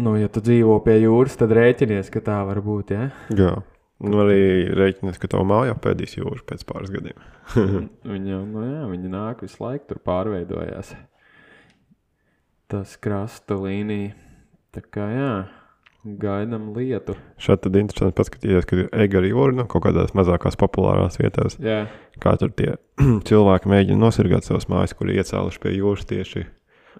Nu, ja tu dzīvo pie jūras, tad rēķinies, ka tā var būt. Ja? Jā. Nu, arī rēķinies, ka tev mājā pēdīs jūra pēc pāris gadiem. viņa, nu, jā, viņa nāk visu laiku, tur pārveidojās. Tas krasta līnija. Tā kā jā, gaidām lietu. Šādi tad interesanti paskatīties, ka ir Egari jūra nu, kaut kādās mazākās populārās vietās. Jā, Kā tur tie cilvēki mēģina nosargāt savas mājas, kur ir iecēluši pie jūras tieši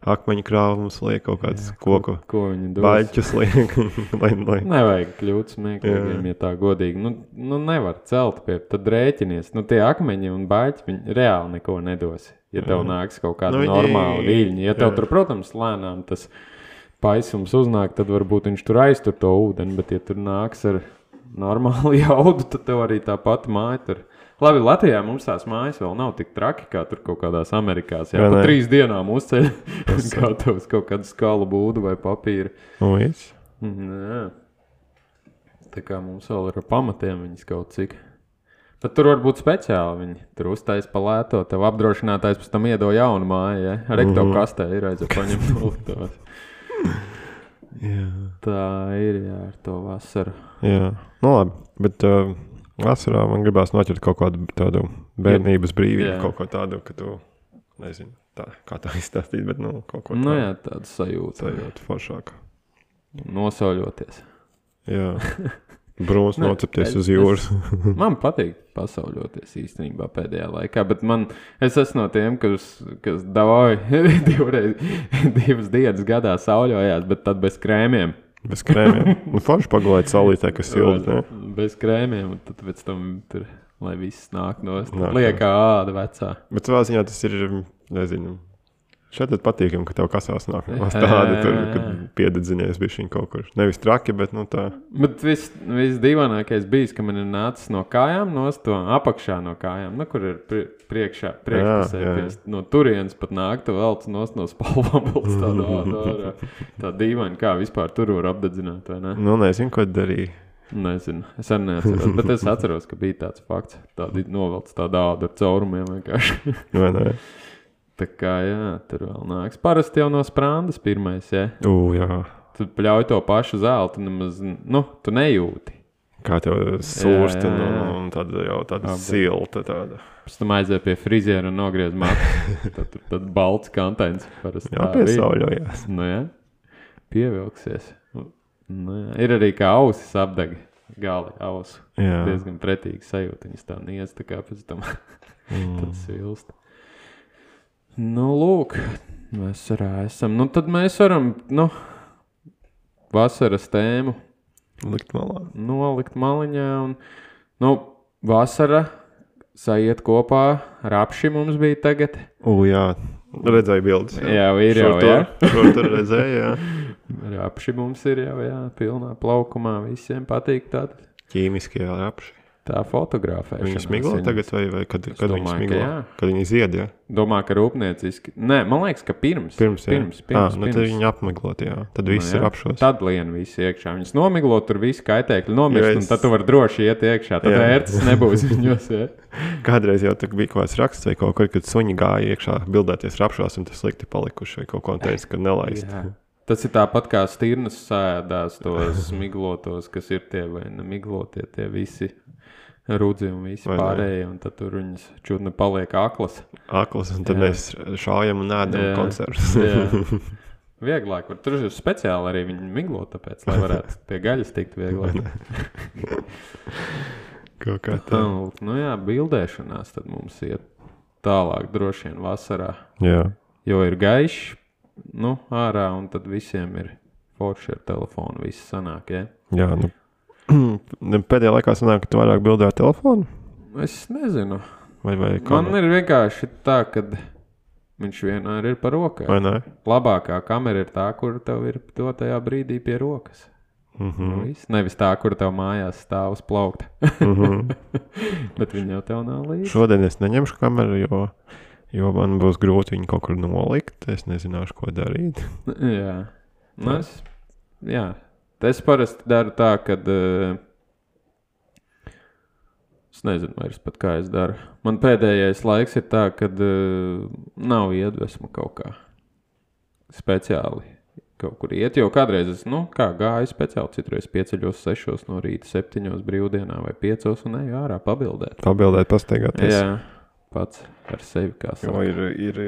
akmeņu krāvumus, liek kaut kādas koku ko baļķus, liek, lai, lai. Nevajag kļūt smieklīgiem, ja tā godīgi. Nu, nu nevar celt pie, tad rēķinies. Nu, tie akmeņi un baļķi, viņi reāli neko nedos. Ja tev Jā. nāks kaut kāda Nu, normāla viļņa, ja tev jā. tur, protams, lēnām tas paisums uznāk, tad varbūt viņš tur aiztur to ūdeni, bet ja tur nāks ar normālu jaudu, tad tev arī tā pati māja tur. Labi, Latvijā mums tās mājas vēl nav tik traki, kā tur kaut kādās Amerikās. Jā, Jā, pa nē. trīs dienām uzceļ gatavs kaut kādu skalu būdu vai papīru. Nu, viss. Mhm. Tā kā mums vēl ir ar pamatiem viņas kaut cik. Bet tur var būt speciāli. Viņi tur uztais pa lēto, tev apdrošinātājs pēc tam iedo jaunu māju. Ja? Rekto Mhm. kastē ir aizjūt paņemt no tos. Jā. Tā ir jā, ar to vasaru. Jā. Nu, labi. Bet uh, vasarā man gribās noķert kaut kādu tādu bērnības brīvību, Jā. kaut ko tādu, ka tu nezini, tā, kā tā izstāstīt, bet nu, kaut ko Nu tādu jā, tāda sajūta. sajūtu foršāk. Nosauļoties. Jā. Brūns nocepties es- uz jūras. Man patīk pasauļoties īstenībā pēdējā laikā, bet man, es esmu no tiem, kas, kas davoja divreiz, divas dienas gadā sauļojās, bet tad bez krēmiem. Bez krēmiem. Nu, forši pagulēt saulītē, kas silts. ne? Bez krēmiem, un tad pēc tam tur, lai viss nāk no liekā āda vecā. Bet savā ziņā tas ir, nezinu, šeit ir patīkami, ka tev kasās nāk tāda, tur, kad jā. piededzinies bišķiņ kaut kur. Nevis traki, bet nu tā. Bet viss vis dīvainākais bija, ka man ir nācis no kājām, no to apakšā no kājām, nu, kur ir pri, priekšā, pies- no turienes pat nāk, tu velc nos no tādu ādu ārā. Tā dīvaini, kā vispār tur var apdedzināt, vai ne? Nu, nezinu, ko darīja. Nezinu, es arī neatceros, bet es atceros, ka bija tāds fakts, tādi novelc tādu ādu ar caurumiem vienkārši. Tā kā, jā, tur vēl nāks. Parasti jau no sprāndas pirmais, ja. Ugh, jā. Tu pļauj to pašu zeltu, nemaz, nu, tu nejūti. Kā tev sūrst, Jā, un, jā, un, jā. un tāda jau tāda Abi. silta. Tāda. Pēc tam aiziet pie friziera un nogriez matu. tad tur tad balts kantains parasti. Jā, piesauļojās. Nu, jā, pievilksies. Nu, jā. Ir arī kā ausis apdeg. Gali ausu. Jā. Diezgan pretīgi sajūta. Viņas tā niedz tā kā pēc tam Mm. tas vilst. Nu, lūk, vasarā esam. Nu, tad mēs varam, nu, vasaras tēmu Likt malā. nolikt maliņā. Un, nu, vasara sajiet kopā. Rapši mums bija tagad. U, jā, redzēju bildes. Jā, ir jau, jā. tur, tur redzēju, jā. Rapši mums ir jau, jā, pilnā plaukumā. Visiem patīk tāda. Ķīmiskie rapši. Tā fotografēšana. Viņi smiglo tagad, vai, vai kad, kad viņi domāju, ka smiglo? Kad viņi zied, jā. Domā, ka rūpnieciski. Nē, man liekas, ka pirms. Pirms, jā. pirms, pirms, ah, nu, tad viņi apmeklot, jā. Tad viss Nu, ir jā. apšos. Tad lien visi iekšā. Viņas nomiglo, tur viss kaitēkļi nomirst, Jo un es- tad tu vari droši iet iekšā. Tad Jā. vērts nebūs viņos. Kādreiz jau bija kaut kāds raksts vai kaut kur, kad suņi gāja iekšā bildēties rapšos, un tas slikti palikuši vai kaut ko teica, ka nelaist. Jā. Tas ir tāpat kā stirnas sēdās tos miglotos, kas ir tie vai nemiglotie, tie visi rudzi un visi Vai ne? pārējie. Un tad tur viņas čudni paliek aklas. Aklas, un tad Jā. mēs šaujam un ēdam Jā. koncertus. Jā. Vieglāk, var tur ir speciāli arī viņi miglo, tāpēc, lai varētu pie gaļas tikt vieglāk. Kaut kā tā. Nu, nu jā, bildēšanās tad mums iet tālāk, droši vien vasarā. Jā. Jo ir gaišs, nu, ārā, un tad visiem ir forši ar telefonu. Viss sanāk, ja? Jā, nu. Pēdējā laikā sanāk, ka tu vairāk bildē ar telefonu? Es nezinu. Vai, vai Man ir vienkārši tā, ka viņš vienmēr ir par rokai. Vai ne? Labākā kamera ir tā, kur tev ir dotajā brīdī pie rokas. Mm -hmm. viss. Nevis tā, kur tev mājās stāv uz plaukta. mm -hmm. Bet viņa jau tev nav līdzi. Šodien es neņemšu kameru, jo, jo man būs grūti viņu kaut kur nolikt. Es nezināšu, ko darīt. Jā, nu, es, jā. Es parasti daru tā, ka. Uh, es nezinu, vairs pat kā es daru. Man pēdējais laiks ir tā, ka uh, nav iedvesma kaut kā speciāli. Kaut kur iet, jau kādreiz es nu, kā, gāju speciāli. Citreiz pieceļos, sešos no rīta, septiņos brīvdienā vai piecos un eju ārā pabildēt. Pabildēt, pastaigāties. Jā, pats ar sevi kā Jo saka. ir, ir,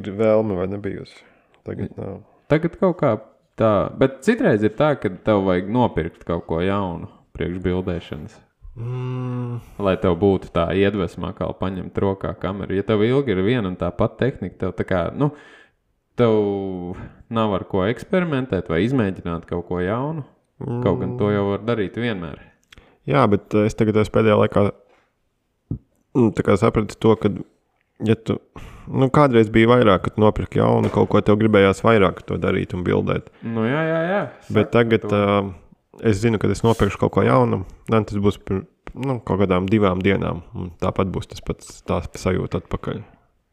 ir vēlme vai nebijusi. Tagad nav. Tagad kaut kā tā, bet citreiz ir tā, ka tev vajag nopirkt kaut ko jaunu priekšbildēšanas. Mm, Lai tev būtu tā iedvesma, kā paņemt rokā kameru. Ja tev ilgi ir viena un tā pati tehnika, tev tā kā, nu, tev nav ar ko eksperimentēt vai izmēģināt kaut ko jaunu. Kaut gan to jau var darīt vienmēr. jā, bet uh, es tagad esmu pēdējā laikā mm, sapratu to, ka, ja tu nu, kādreiz bija vairāk, kad nopirki jaunu kaut ko, tev gribējās vairāk to darīt un bildēt. Nu, jā, jā, jā. Bet Saka tagad to. uh, es zinu, ka es nopirkšu kaut ko jaunu, tad tas būs pir, nu, kaut kādām divām dienām. un Tāpat būs tas pats tās sajūta atpakaļ.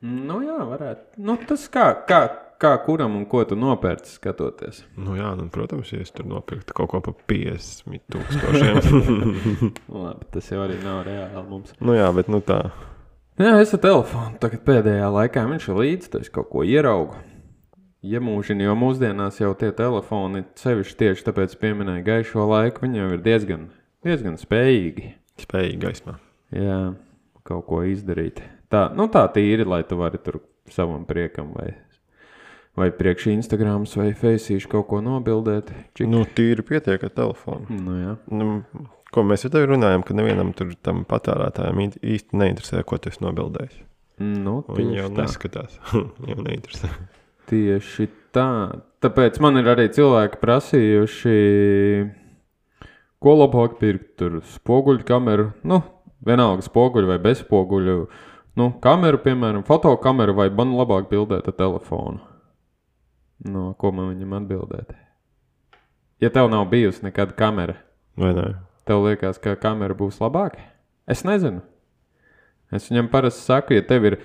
Nu, jā, varētu. Nu, tas kā, kā, kā kuram un ko tu nopērci skatoties. Nu, jā, nu, protams, ja es tur nopirktu kaut ko par 50 tūkstošiem. Labi, tas jau arī nav reāli mums. nu, jā, bet nu, tā. Jā, es ar telefonu tagad pēdējā laikā viņš ir līdzi, tas kaut ko ieraugu. Iemūžina, jo mūsdienās jau tie telefoni, sevišķi tieši tāpēc pieminēja gaišo laiku, viņi jau ir diezgan, diezgan spējīgi. Spēja gaismā. Jā, kaut ko izdarīt. Tā, nu tā tīri, lai tu vari tur savam priekam vai, vai priekš Instagram vai Faceišu kaut ko nobildēt. Čik. Nu, tīri pietiek ar telefonu. Nu, jā. Nu, ko mēs jau tev runājam, ka nevienam tur tam patērētājam īsti neinteresē, ko tu esi nobildējis. Nu, Viņi jau tā. neskatās. jau neinteresē. Tieši tā. Tāpēc man ir arī cilvēki prasījuši, ko labāk pirkt. Tur spoguļu kameru, nu, vienalga spoguļu vai bezspoguļu. Nu, kameru, piemēram, fotokameru vai man labāk bildēt ar telefonu. No, ko man viņam atbildēt? Ja tev nav bijusi nekāda kamera, Vai ne? Tev liekas, ka kamera būs labāka? Es nezinu. Es viņam parasti saku, ja tev ir,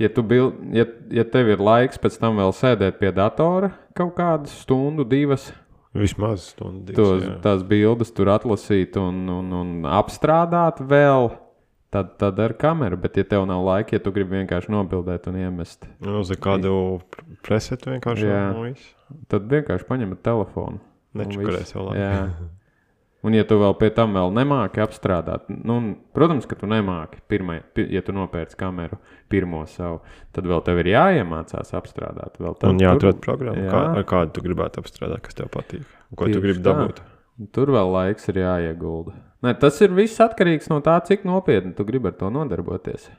ja tu bil, ja, ja tev ir laiks pēc tam vēl sēdēt pie datora kaut kādu stundu, divas, Vismaz stundu. tos, divas, jā. tās bildes tur atlasīt un, un, un apstrādāt vēl, tad, tad ar kameru. Bet, ja tev nav laika, ja tu gribi vienkārši nobildēt un iemest, Nu, Uz kādu presetu vienkārši Jā. tad vienkārši paņem telefonu. viss. vēl labi. Un, ja tu vēl pie tam vēl nemāki apstrādāt, nu, protams, ka tu nemāki, pirmai, pi, ja tu nopērci kameru pirmo savu, tad vēl tev ir jāiemācās apstrādāt. Un jāatrod programmu, Jā. kā, ar kādu tu gribētu apstrādāt, kas tev patīk. Ko tu Tieši gribi tā. dabūt? Tur vēl laiks ir jāiegulda. Nē, tas ir viss atkarīgs no tā, cik nopietni tu gribi ar to nodarboties.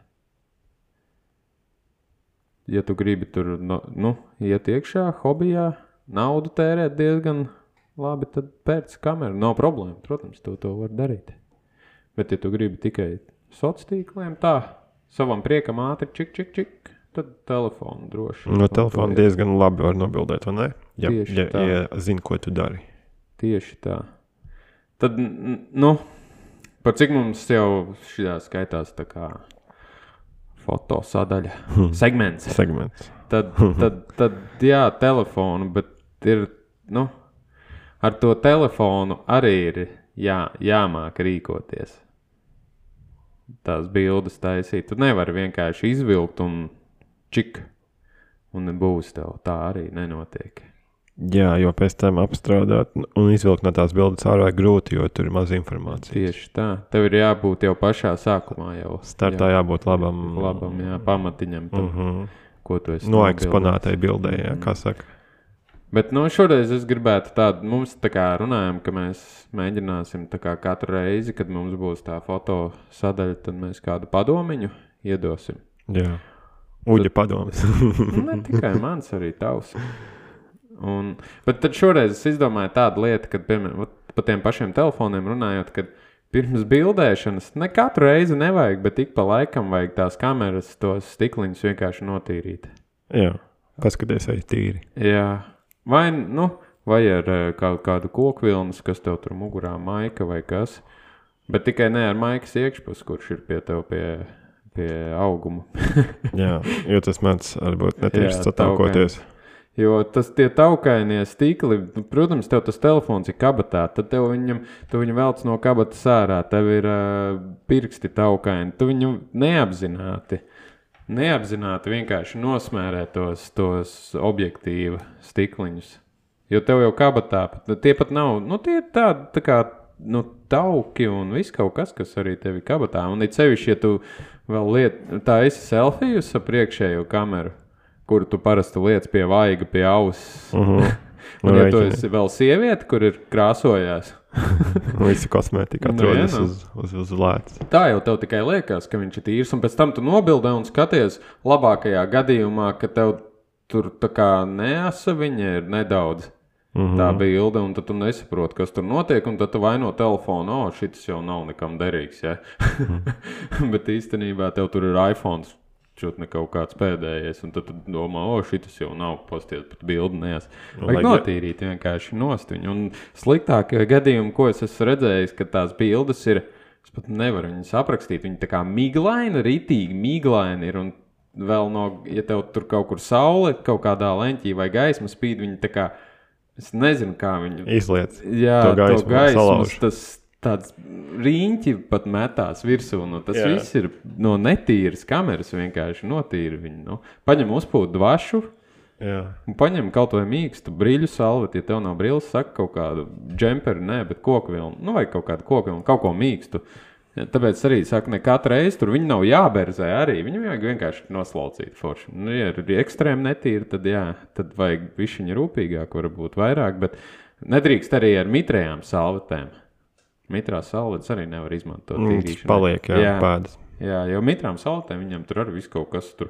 ja tu gribi tur no, nu, iet iekšā, hobijā, naudu tērēt diezgan labi, tad pēc kameras nav problēma. Protams, to, to var darīt. Bet, ja tu gribi tikai sociāliem tīkliem, tā savam priekam ātri čik, čik, čik, tad telefonu droši. No telefona diezgan labi var nobildēt, vai ne? Ja, Tieši ja, tā. ja zini, ko tu dari. Tieši tā. Tad, nu, par cik mums jau šī skaitās tā kā foto sadaļa, segments. Segments. Tad, tad, tad, jā, telefonu, bet ir, nu, ar to telefonu arī ir jā, jāmāk rīkoties. Tās bildes taisīt. Tu nevari vienkārši izvilkt un čik, un būs tev. Tā arī nenotiek. Jā, jo pēc tam apstrādāt un izvilkt no tās bildes ārā ir grūti, jo tur ir maz informācijas. Tieši tā. Tev ir jābūt jau pašā sākumā, jau Startā jābūt labam, labam jā, pamatiņam, tad, Mm -hmm. ko tu esi Noeksponētai bildē, jā, Mhm. kā saka. Bet nu, šoreiz es gribētu tādu, mums tā kā runājam, ka mēs mēģināsim katru reizi, kad mums būs tā foto sadaļa, tad mēs kādu padomiņu iedosim. Jā. Uģa padoms. Nu, ne tikai mans, arī tavs. Un, bet tad šoreiz es izdomāju tādu lietu, kad, piemēram, par tiem pašiem telefoniem runājot, kad pirms bildēšanas ne katru reizi nevajag, bet ik pa laikam vajag tās kameras, tos stikliņus vienkārši notīrīt. jā, paskaties, arī tīri. Jā, vai, nu, vai ar eh, kaut kādu koku vilnu, kas tev tur mugurā maika vai kas. Bet tikai ne ar maikas iekšpusi, kurš ir pie tev pie, pie auguma. Jā, jo tas mēdz varbūt netieši satākoties. Jo tas tie taukainie stīkli, nu, protams, tev tas telefons ir kabatā, tad tev viņam, tu viņu velc no kabatas ārā, tev ir uh, pirksti taukaini, tu viņu neapzināti. Neapzināti vienkārši nosmērē tos, tos objektīva stikliņus. Jo tev jau kabatā, pat- tie pat nav, nu, tie ir tādi tā kā nu, tauki un viss kaut kas, kas arī tev ir kabatā. Un it sevišķi, ja tu vēl liet, tā esi selfijus ar priekšējo kameru, kuru tu parasti liec pie vaiga, pie auss. Uh -huh. Un, ja tu esi vēl sieviete, kur ir krāsojās, Visa kosmētika Nu, atrodas jā, nu. uz, uz, uz lētas. tā jau tev tikai liekas, ka viņš ir tīrs. Un pēc tam tu nobildē un skaties labākajā gadījumā, ka tev tur tā kā neasa viņa ir nedaudz. Mm -hmm. Tā bilde, un tad tu nesaproti, kas tur notiek, un tad tu vaino telefonu, o, šis jau nav nekam derīgs. Ja? Bet īstenībā tev tur ir iPhone, šut ne kaut kāds pēdējais, un tad tu domā, o, šis jau nav posties pat bildi neas. Vajag Vajag- notīrīt vienkārši nost viņu. Un sliktākie gadījumi, ko es esmu redzējis, ka tās bildes ir, es pat nevaru viņas aprakstīt, viņi tā kā miglaini, ritīgi miglaini ir, un vēl no, ja tev tur kaut kur saule, kaut kādā leņķī vai gaisma spīd, viņi tā kā, es nezinu, kā viņi Izliet. Jā, to to gaismu gaismu, salauž. tas tāds rīņķi pat metās virsū. Nu, tas Jā. Viss ir no netīras kameras, vienkārši notīra viņu. Nu, paņem uzpūtu dvašu. Jā. Un paņem kaut vai mīkstu brīļu salvetu, ja tev nav brīvs, saka kaut kādu džemperi, nē, bet koku vilnu, nu, vai kaut kādu koku vilnu, kaut ko mīkstu. Tāpēc arī saka, ne katru reizi tur viņi nav jāberzē arī. Viņu vajag vienkārši noslaucīt forši. Nu, ja ir ekstrēmi netīri, tad jā, tad vajag višķiņu rūpīgāk, varbūt vairāk, bet nedrīkst arī ar mitrējām salvetēm. Mitrās salvetes arī nevar izmantot. Tas tīrīšanai. Paliek, jā, jā. pēdas. Jā, jau mitrām saltēm viņam tur arī viss kaut kas tur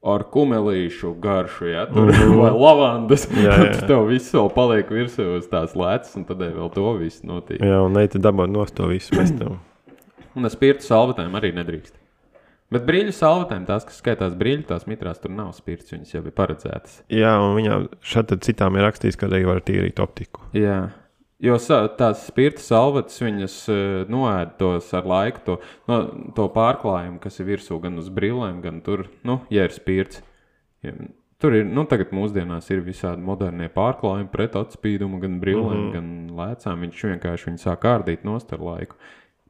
ar kumelīšu garšu, ja tur Mhm. mm -hmm. lavandas. Jā, jā. Tad tev viss vēl paliek virsū uz tās lēcas, un tad vēl to visu notīk. Jā, un neita dabū no to visu pēc tam. Un ar spirtu salvetēm arī nedrīkst. Bet brīļu salvetēm, tās, kas skaitās brīļu, tās mitrās, tur nav spirts, viņas jau ir paredzētas. Jā, un viņām šeit citām ir rakstīts, ka arī var tīrīt optiku. Jā. Jo tās spirta salvetes, viņas uh, noēd tos ar laiku, to, no, to pārklājumu, kas ir virsū gan uz brillēm, gan tur, nu, ja ir spirts. Ja, tur ir, nu, tagad mūsdienās ir visādi modernie pārklājumi pret atspīdumu, gan brillēm, mm -hmm. gan lēcām. Viņš vienkārši viņu sāk kārdīt nost ar laiku.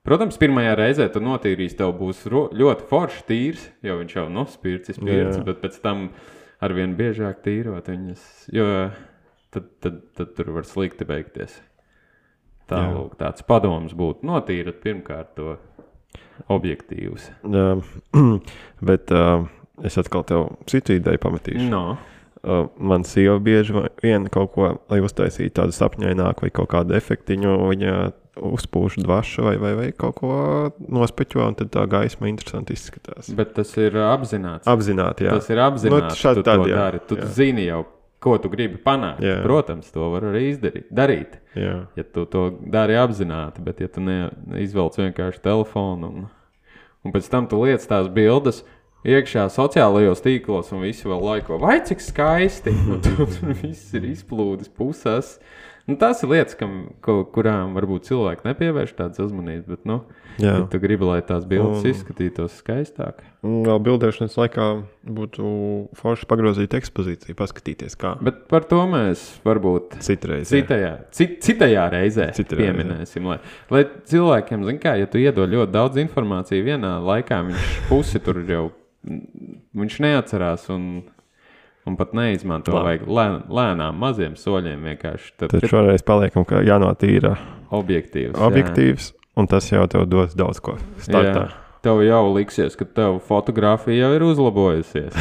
Protams, pirmajā reizē tu notīrīsi, tev būs ļoti foršs tīrs, jo viņš jau nav spirts, ir spirts, Jā. bet pēc tam arvien biežāk tīrot viņas, jo tad, tad, tad tur var slikti beigties. Tā Jā. lūk, tāds padoms būtu notīrat pirmkārt to objektīvus. Jā, bet uh, es atkal tev citu ideju pametīšu. No. Uh, man sieva bieži vien kaut ko, lai uztaisītu tādu sapņaināku vai kaut kādu efektiņu, viņa uzpūš dvašu vai, vai, vai kaut ko nospeķo, un tad tā gaisma interesanti izskatās. Bet tas ir apzināts. Apzināti, jā. Tas ir apzināti. Nu, šādi tu tad, jā. dari. Tu Jā. zini jau, ko tu gribi panākt. Jā. Protams, to var arī izdarīt. Darīt. jā. Ja tu to dari apzināti, bet ja tu neizvelc vienkārši telefonu un, un pēc tam tu liec tās bildes. Iekšā sociālajos tīklos, un visi vēl laiko, vai cik skaisti. Tur viss ir izplūdis pusēs. Nu, tās ir lietas, kam, ko, kurām varbūt cilvēki nepievērš tādas uzmanības, bet, nu, Jā. ja tu gribi, lai tās bildes Un- izskatītos skaistāk. Un vēl bildēšanas laikā būtu forši pagrozīt ekspozīciju, paskatīties, kā Bet par to mēs varbūt citreiz. jā. citajā, cit, citajā reizē Citreiz, jā. pieminēsim. Lai, lai cilvēkiem, zināmā mērā, ja tu iedod ļoti daudz informācijas vienā laikā, viņš pusi tur jau viņš neatcerās un, un pat neizmanto. Labi. Vajag lēn, lēnām, maziem soļiem vienkārši tad, Tad šoreiz paliekam, ka jānotīra objektīvs. objektīvs, un tas jau tev dos daudz ko startā. Jā. Tev jau liksies, ka tev fotografija jau ir uzlabojusies.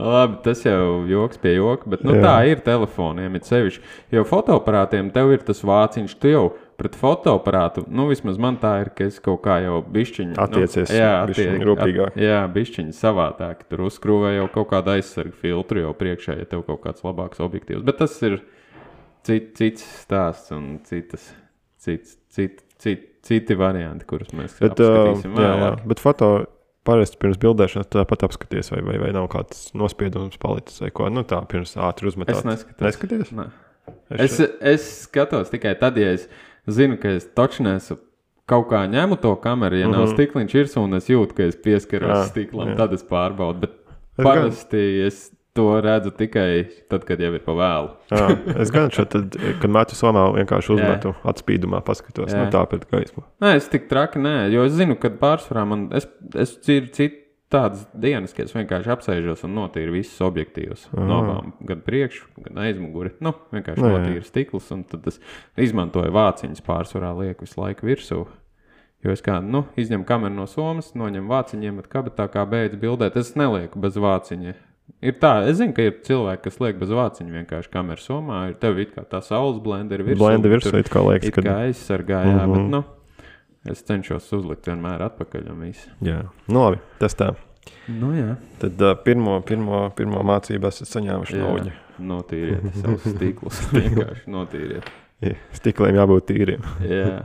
Labi, tas jau joks pie joka, bet nu, Jā. tā ir telefoniem. it sevišķi. Jo fotoaparātiem tev ir tas vāciņš, tu jau pret fotoaparātu, nu vismaz man tā ir, ka es kaut kā jau bišķiņu Attiecies nu, jā, bišķiņ attie- rūpīgāk. At, jā, bišķiņi savādāk. Tur uzskrūvē jau kaut kādu aizsargu filtru jau priekšā, ja tev kaut kāds labāks objektīvs. Bet tas ir cit, cits stāsts un citas, cits, cit, cit, citi varianti, kurus mēs Bet, uh, apskatīsim jā, jā, vēlāk. bet foto parasti pirms bildēšanas tāpat apskaties, vai, vai, vai nav kāds nospiedums palicis vai ko. Nu, tā pirms ātri uzmetāt. Es neskatos. Neskaties? Nē. Es, es skatos tikai tad, ja es zinu, ka es taču nesu. Kaut kā ņemu to kameru, ja mm -hmm. nav stikliņš, ir un es jūtu, ka es pieskaros Mhm. Jā, stiklam, jā. tad es pārbaudu. Bet Es parasti es to redzu tikai tad, kad jau ir pa vēlu. Jā, es gan šeit, tad, kad metu somā, vienkārši uzmetu atspīdumā, paskatos Jā. nu, tā pret gaismu. Nē, es tik traki nē, jo es zinu, ka pārsvarā man es, es ir citu tādas dienas, kad es vienkārši apsēžos un notīru visus objektīvus. No abām, gan priekšu, gan aizmuguri. Nu, vienkārši Nu, jā. notīru stiklus, un tad es izmantoju vāciņus pārsvarā, lieku visu laiku virsū. Jo es kā, nu, izņemu kameru no somas, noņemu vāciņiem, bet kabatā kā beidz bildēt, es nelieku bez vāciņa. Ir tā, es zinu, ka ir cilvēki, kas liek bez vāciņa vienkārši kameras somā. Ir tev it kā tā saules blende ir virsū. Blenda tur virsū, it kā liekas, It kad- kā aizsargā, jā, Mhm. bet, nu, es cenšos uzlikt vienmēr atpakaļ. Jā, nu, labi, tas tā. Nu, jā. Tad uh, pirmo, pirmo, pirmo mācību esat saņēmuši no uģa. Notīriet savus stiklus. Vienkārši notīriet. Stikliem jābūt tīriem. Jā.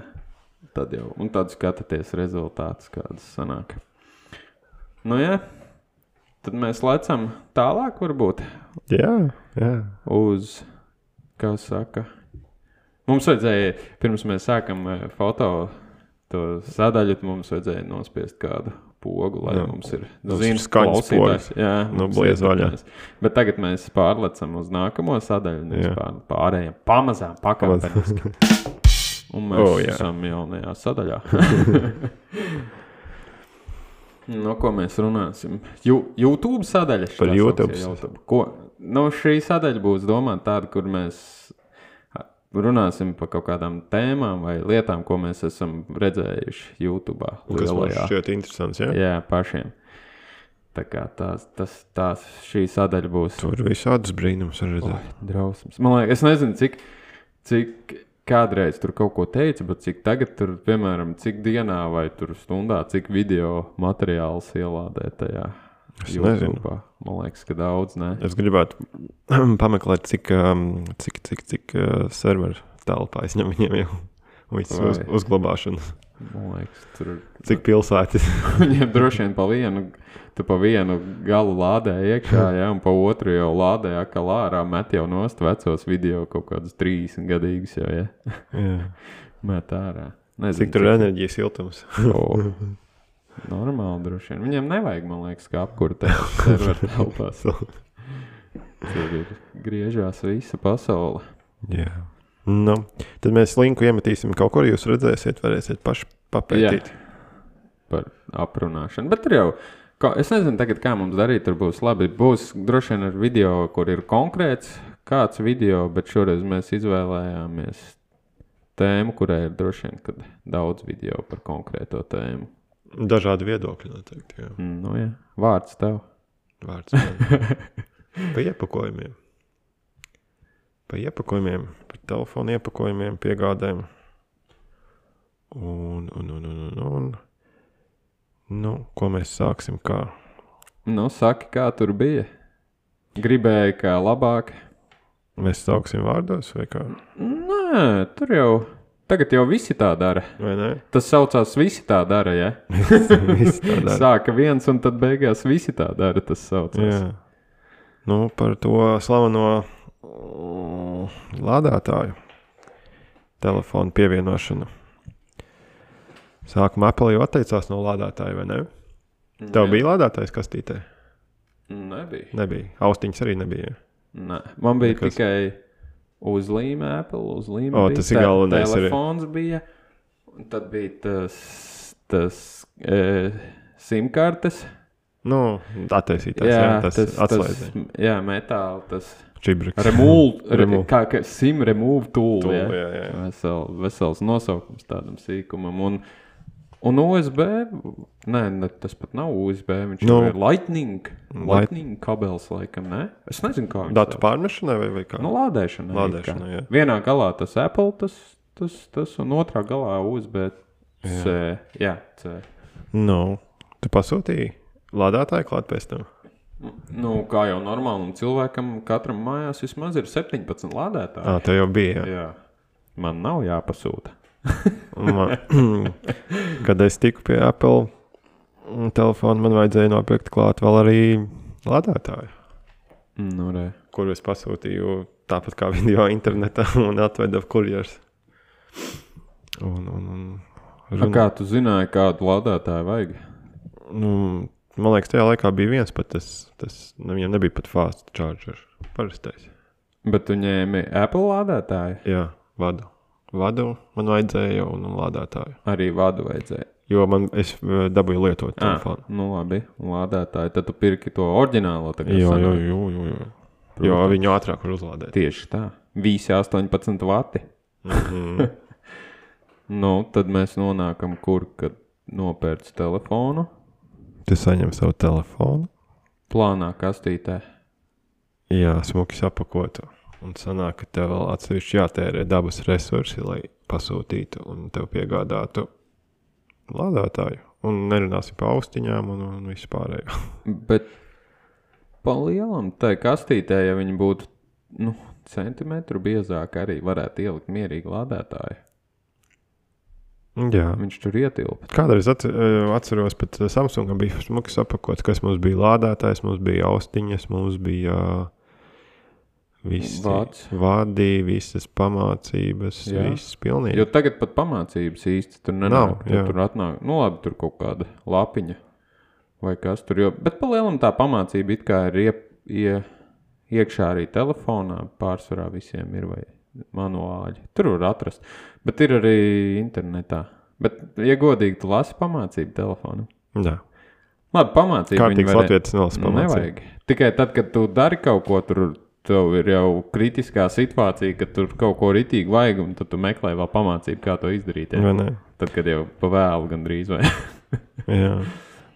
Tad jau, un tad skatāties rezultātus, kādas sanāk. Nu, jā. Tad mēs lecam tālāk, varbūt Jā, jā. uz, kā saka, mums vajadzēja, pirms mēs sākam eh, foto to sadaļu, mums vajadzēja nospiest kādu pogu, lai Jā. mums ir ir skaņas klausītājs. Jā, Nu, bliez vaļā. Bet tagad mēs pārlecam uz nākamo sadaļu, nevis pār, pārējiem pamazām, pakāpeniski. Un mēs oh, jā. esam jaunajā sadaļā. no ko mēs runāsim? Ju, YouTube sadaļa. Par YouTube. YouTube. Ko? Nu, šī sadaļa būs domāta tāda, kur mēs runāsim par kaut kādām tēmām vai lietām, ko mēs esam redzējuši YouTube. Kas man šķiet interesants, jā? Jā, pašiem. Tā kā tās, tas, tās šī sadaļa būs Tur visādus brīnumus var redzēt. drausmas. Man liekas, es nezinu, cik, cik kādreiz tur kaut ko teica, bet cik tagad tur, piemēram, cik dienā vai tur stundā, cik video materiāls ielādē tajā. YouTube. Man liekas, ka daudz ne. Es gribētu pameklēt, cik, um, cik, cik, cik uh, serveru telpā aizņem viņiem jau visu uz, Vai. uzglabāšanu. Man liekas, tur Cik pilsētas. Viņiem droši vien pa vienu, tu pa vienu galu lādē iekšā, ja, un pa otru jau lādē atkal ārā, met jau nost vecos video kaut kādus 30 gadīgus jau, ja, jā. met ārā. Nezinu, Cik tur ir enerģijas siltums? Normāli droši vien. Viņiem nevajag, man liekas, kā apkurtēt serveru telpās. Tur ir griežās visa pasaule. Jā. Nu, tad mēs linku iemetīsim kaut kur, jūs redzēsiet, varēsiet paši papētīt. par aprunāšanu. Bet tur jau, kā, es nezinu, tagad, kā mums darīt, tur būs labi. Būs droši vien ar video, kur ir konkrēts kāds video, bet šoreiz mēs izvēlējāmies tēmu, kurai ir droši vien daudz video par konkrēto tēmu. Dažādi viedokļi noteikti. Jā. Mm, Nu, jā. Vārds tev. Vārds man. pa iepakojumiem. par iepakojumiem, par telefonu iepakojumiem, piegādēm. Un, un, un, un, un, un. Nu, ko mēs sāksim? Kā? Nu, saki, kā tur bija? Gribēji, kā labāk. Mēs sāksim vārdos, vai kā? Nē, tur jau. Tagad jau visi tā dara. Vai ne? Tas saucās, visi tā dara. Ja? Viss tā dara. Sāka viens, un tad beigās visi tā dara. Tas saucās. Jā. Nu, par to slaveno mm, lādētāju telefonu pievienošanu. Sākumā Apple jau atteicās no lādētāja, vai ne? Tev Jā. bija lādētājs kastītē? Nebija. Nebija. Austiņas arī nebija. Nē. Man bija. Nekas. tikai uzlīme, Apple uzlīme. O, bija, tas ir te- galvenais arī. Telefons bija. Un tad bija tas, tas e, simkartes. Nu, attaisītās, jā, jā, tas, tas atslēdzēja. tas, jā, metāla, tas Čibriks. remove, re, Remove. kā, kā sim remove tool. Tool, jā. jā, jā. Vesel, vesels nosaukums tādam sīkumam. Un, un USB, nē, ne, tas pat nav USB, viņš Nu. nu, ir Lightning. Light- Lightning kabels, laikam, ne? Es nezinu, kā viņš Datu pārnešanai vai, vai kā? Nu, lādēšana. Lādēšanai, jā. Vienā galā tas Apple, tas, tas, tas un otrā galā USB. C. Jā, C. Nu, tu pasūtīji lādētāju klāt pēc tam. Nu, kā jau normālam cilvēkam, katram mājās vismaz ir 17 lādētāji. Ah, tev jau bija. Jā. Jā. Man nav jāpasūta. Man, kad es tiku pie Apple mm, telefona, man vajadzēja nopirkt klāt vēl arī lādētāju, Nu, re. kuru es pasūtīju tāpat kā video internetā un atvedu kurjers. Un, un, un, A, runa- kā tu zināji, kādu lādētāju vajag? nu, man liekas, tajā laikā bija viens pat tas, tas viņam nebija pat fast charger. Parastais. Bet tu ņēmi Apple lādētāju. Jā, vadu. Vadu man vajadzēja un lādētāju. Arī vadu vajadzēja. Jo man es eh, dabūju lietot Ah, telefonu. nu, labi. Lādētāju. Tad tu pirki to oriģinālo. tagad Jā, jā, jā, jā, jā. Jo Protams. viņu ātrāk var uzlādēt. Tieši tā. Visi 18 vati. Mhm. Nu, tad mēs nonākam, kur kad nopērts telefonu. Tu saņem savu telefonu, Plānā kastītē. jā, smuki sapakotu. Un sanāk, ka tev vēl atsevišķi jātērē dabas resursi, lai pasūtītu un tev piegādātu lādētāju. Un nerunāsim par austiņām un, un visu pārējo. Bet pa lielam tai kastītē, ja viņi būtu nu, centimetru biezāki, arī varētu ielikt mierīgi lādētāju. jā. Viņš tur ietilpa. Kādreiz eh, atceros, pat Samsungam bija smuki sapakots, kas mums bija lādētājs, mums bija austiņas, mums bija visi Vāds. vadi, visas pamācības, Jā. viss pilnīgi. Jo tagad pat pamācības īsti tur nenāk. Nav, Tur, jā. tur atnāk, nu labi, tur kaut kāda lapiņa vai kas tur. Jo, bet pa lielam tā pamācība it kā ir iep, ie, iekšā arī telefonā. Pārsvarā visiem ir vai manuāļi. Tur var atrast. Bet ir arī internetā. Bet, ja godīgi, tu lasi pamācību telefonu. Jā. Labi, pamācība. Kārtīgs viņi var- latviešu nelasa pamācību. Nevajag. Tikai tad, kad tu dari kaut ko, tur tev ir jau kritiskā situācija, ka tur kaut ko ritīgi vajag, un tad tu meklē vēl pamācību, kā to izdarīt. Ja? Ne? Tad, kad jau pa vēlu gandrīz vai. Jā.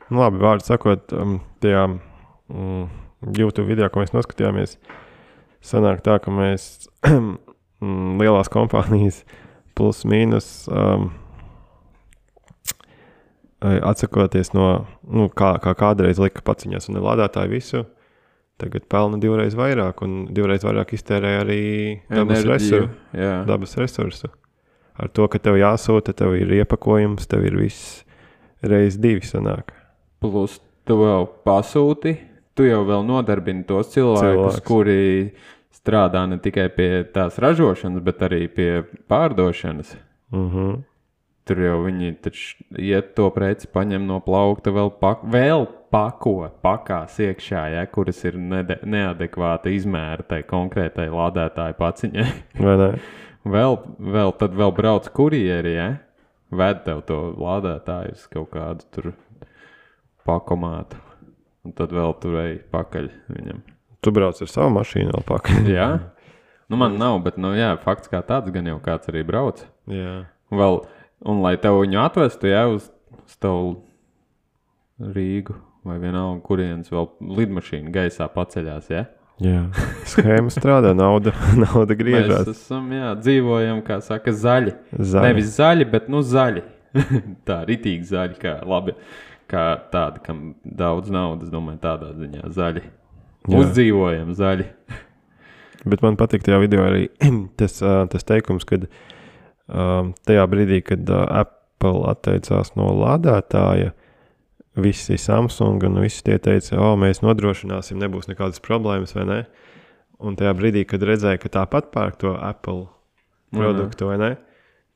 Nu, labi, vārdu sakot, um, tajā mm, YouTube video, ko mēs noskatījāmies, sanāk tā, ka mēs mm, lielās kompānijas plus mīnus um, eh, atsakoties no, nu, kā, kā kādreiz lika paciņās un lādētāju visu, tagad pelna divreiz vairāk un divreiz vairāk iztērē arī dabas, resursu, dabas resursu. Ar to, ka tev jāsūta, tev ir iepakojums, tev ir viss reiz divi sanāk. plus tu vēl pasūti. Tu jau vēl nodarbini tos cilvēkus. Cilvēks. kuri strādā ne tikai pie tās ražošanas, bet arī pie pārdošanas. Mm -hmm. Tur jau viņi taču iet to preci, paņem no plaukta, vēl, pak vēl pako, pakās iekšā, ja, kuras ir nede, neadekvāta izmēra tai konkrētai lādētāju paciņai. Vai ne? vēl, vēl, tad vēl brauc kurjeri, ja, ved tev to lādētāju uz kaut kādu tur pakomātu. Un tad vēl tur ej pakaļ viņam. Tu brauc ar savu mašīnu vēl pakaļ. Jā, nu man nav, bet, nu jā, fakts kā tāds gan jau kāds arī brauc. Jā. Vēl, un lai tev viņu atvestu, ja uz, uz tavu Rīgu vai vienalga, kurienes vēl lidmašīna gaisā paceļās, ja? Jā, schēma strādā, nauda, nauda Mēs griežas. esam, jā, dzīvojam, kā saka, zaļi. Zaļi. Nevis zaļi, bet nu zaļi. tā, ritīgi zaļi, kā labi. Kā tādi, kam daudz naudas, domāju, tādā ziņā zaļi. Jā. Uzdzīvojam zaļi. Bet man patīk tajā video arī tas, tas teikums, ka tajā brīdī, kad ā, Apple atteicās no lādētāja, visi Samsung un visi tie teica, o, mēs nodrošināsim, nebūs nekādas problēmas, vai ne? Un tajā brīdī, kad redzēja, ka tāpat pērk to Apple produktu, vai ne?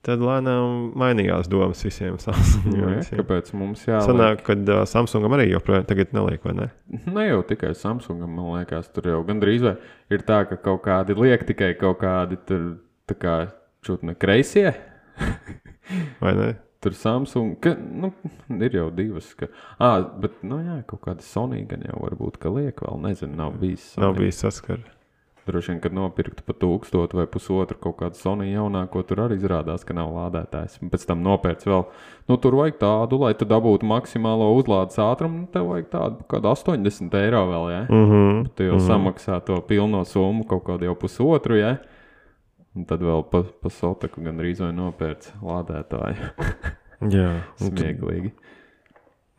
Tad lēnām mainījās domas visiem Samsung. Jā, visiem. kāpēc mums jāliek? Sanāk, ka uh, Samsungam arī joprojām tagad neliek, vai ne? Ne jau tikai Samsungam, man liekas, tur jau gandrīz vai ir tā, ka kaut kādi liek tikai kaut kādi tur, tā kā čutne kreisie. Vai ne? Tur Samsung, ka, nu, ir jau divas. Ka, à, bet, nu, jā, kaut kāda Sony gan jau varbūt, ka liek vēl, nezinu, nav bijis. Sony. Nav bijis saskara. Droši vien, kad nopirktu pa tūkstotu vai pusotru kaut kādu Sony jaunāko, tur arī izrādās, ka nav lādētājs. Un Pēc tam nopērts vēl, nu, tur vajag tādu, lai tu dabūtu maksimālo uzlādes ātrumu, nu, tev vajag tādu kādu 80 eiro vēl, jā. Mm -hmm. Tu jau mm. samaksā to pilno summu kaut kādu jau pusotru, ja? Un tad vēl pa, pa sotaku gan drīz vai nopērts lādētāju. Jā, Smieklīgi.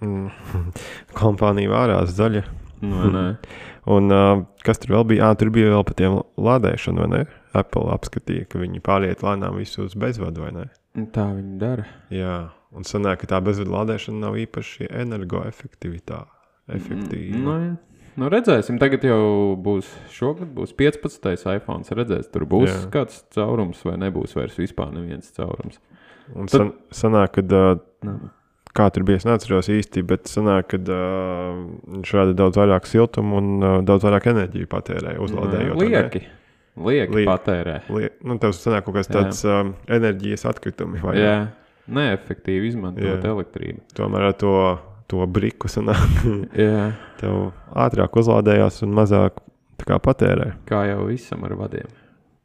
mm, kompānija vārās zaļa. Vai nē. Un uh, kas tur vēl bija? Ah, tur bija vēl par tiem lādēšanu, vai ne? Apple apskatīja, ka viņi pāriet lēnām visu uz bezvadu, vai ne? Tā viņi dara. Jā, un sanāk, ka tā bezvadu lādēšana nav īpaši energoefektivitāte. Efektīva. Nu, jā. Nu, redzēsim, tagad jau būs, šogad būs 15. iPhone. Redzēs, tur būs Jā. Kāds caurums vai nebūs vairs vispār neviens caurums. Un san, sanāk, ka uh, kā tur bija, es neatceros īsti, bet sanāk, ka uh, viņš rada daudz vairāk siltumu un uh, daudz vairāk enerģiju patērē uzlādējot. vai ne? lieki. Lieki, Lieki. patērē. Lie, nu, tev sanāk kaut Jā. tāds um, enerģijas atkritumi vai? Jā, neefektīvi izmantot Jā. elektrību. Tomēr ar to, to briku sanāk, Jā, tev ātrāk uzlādējās un mazāk kā patērē. kā jau visam ar vadiem.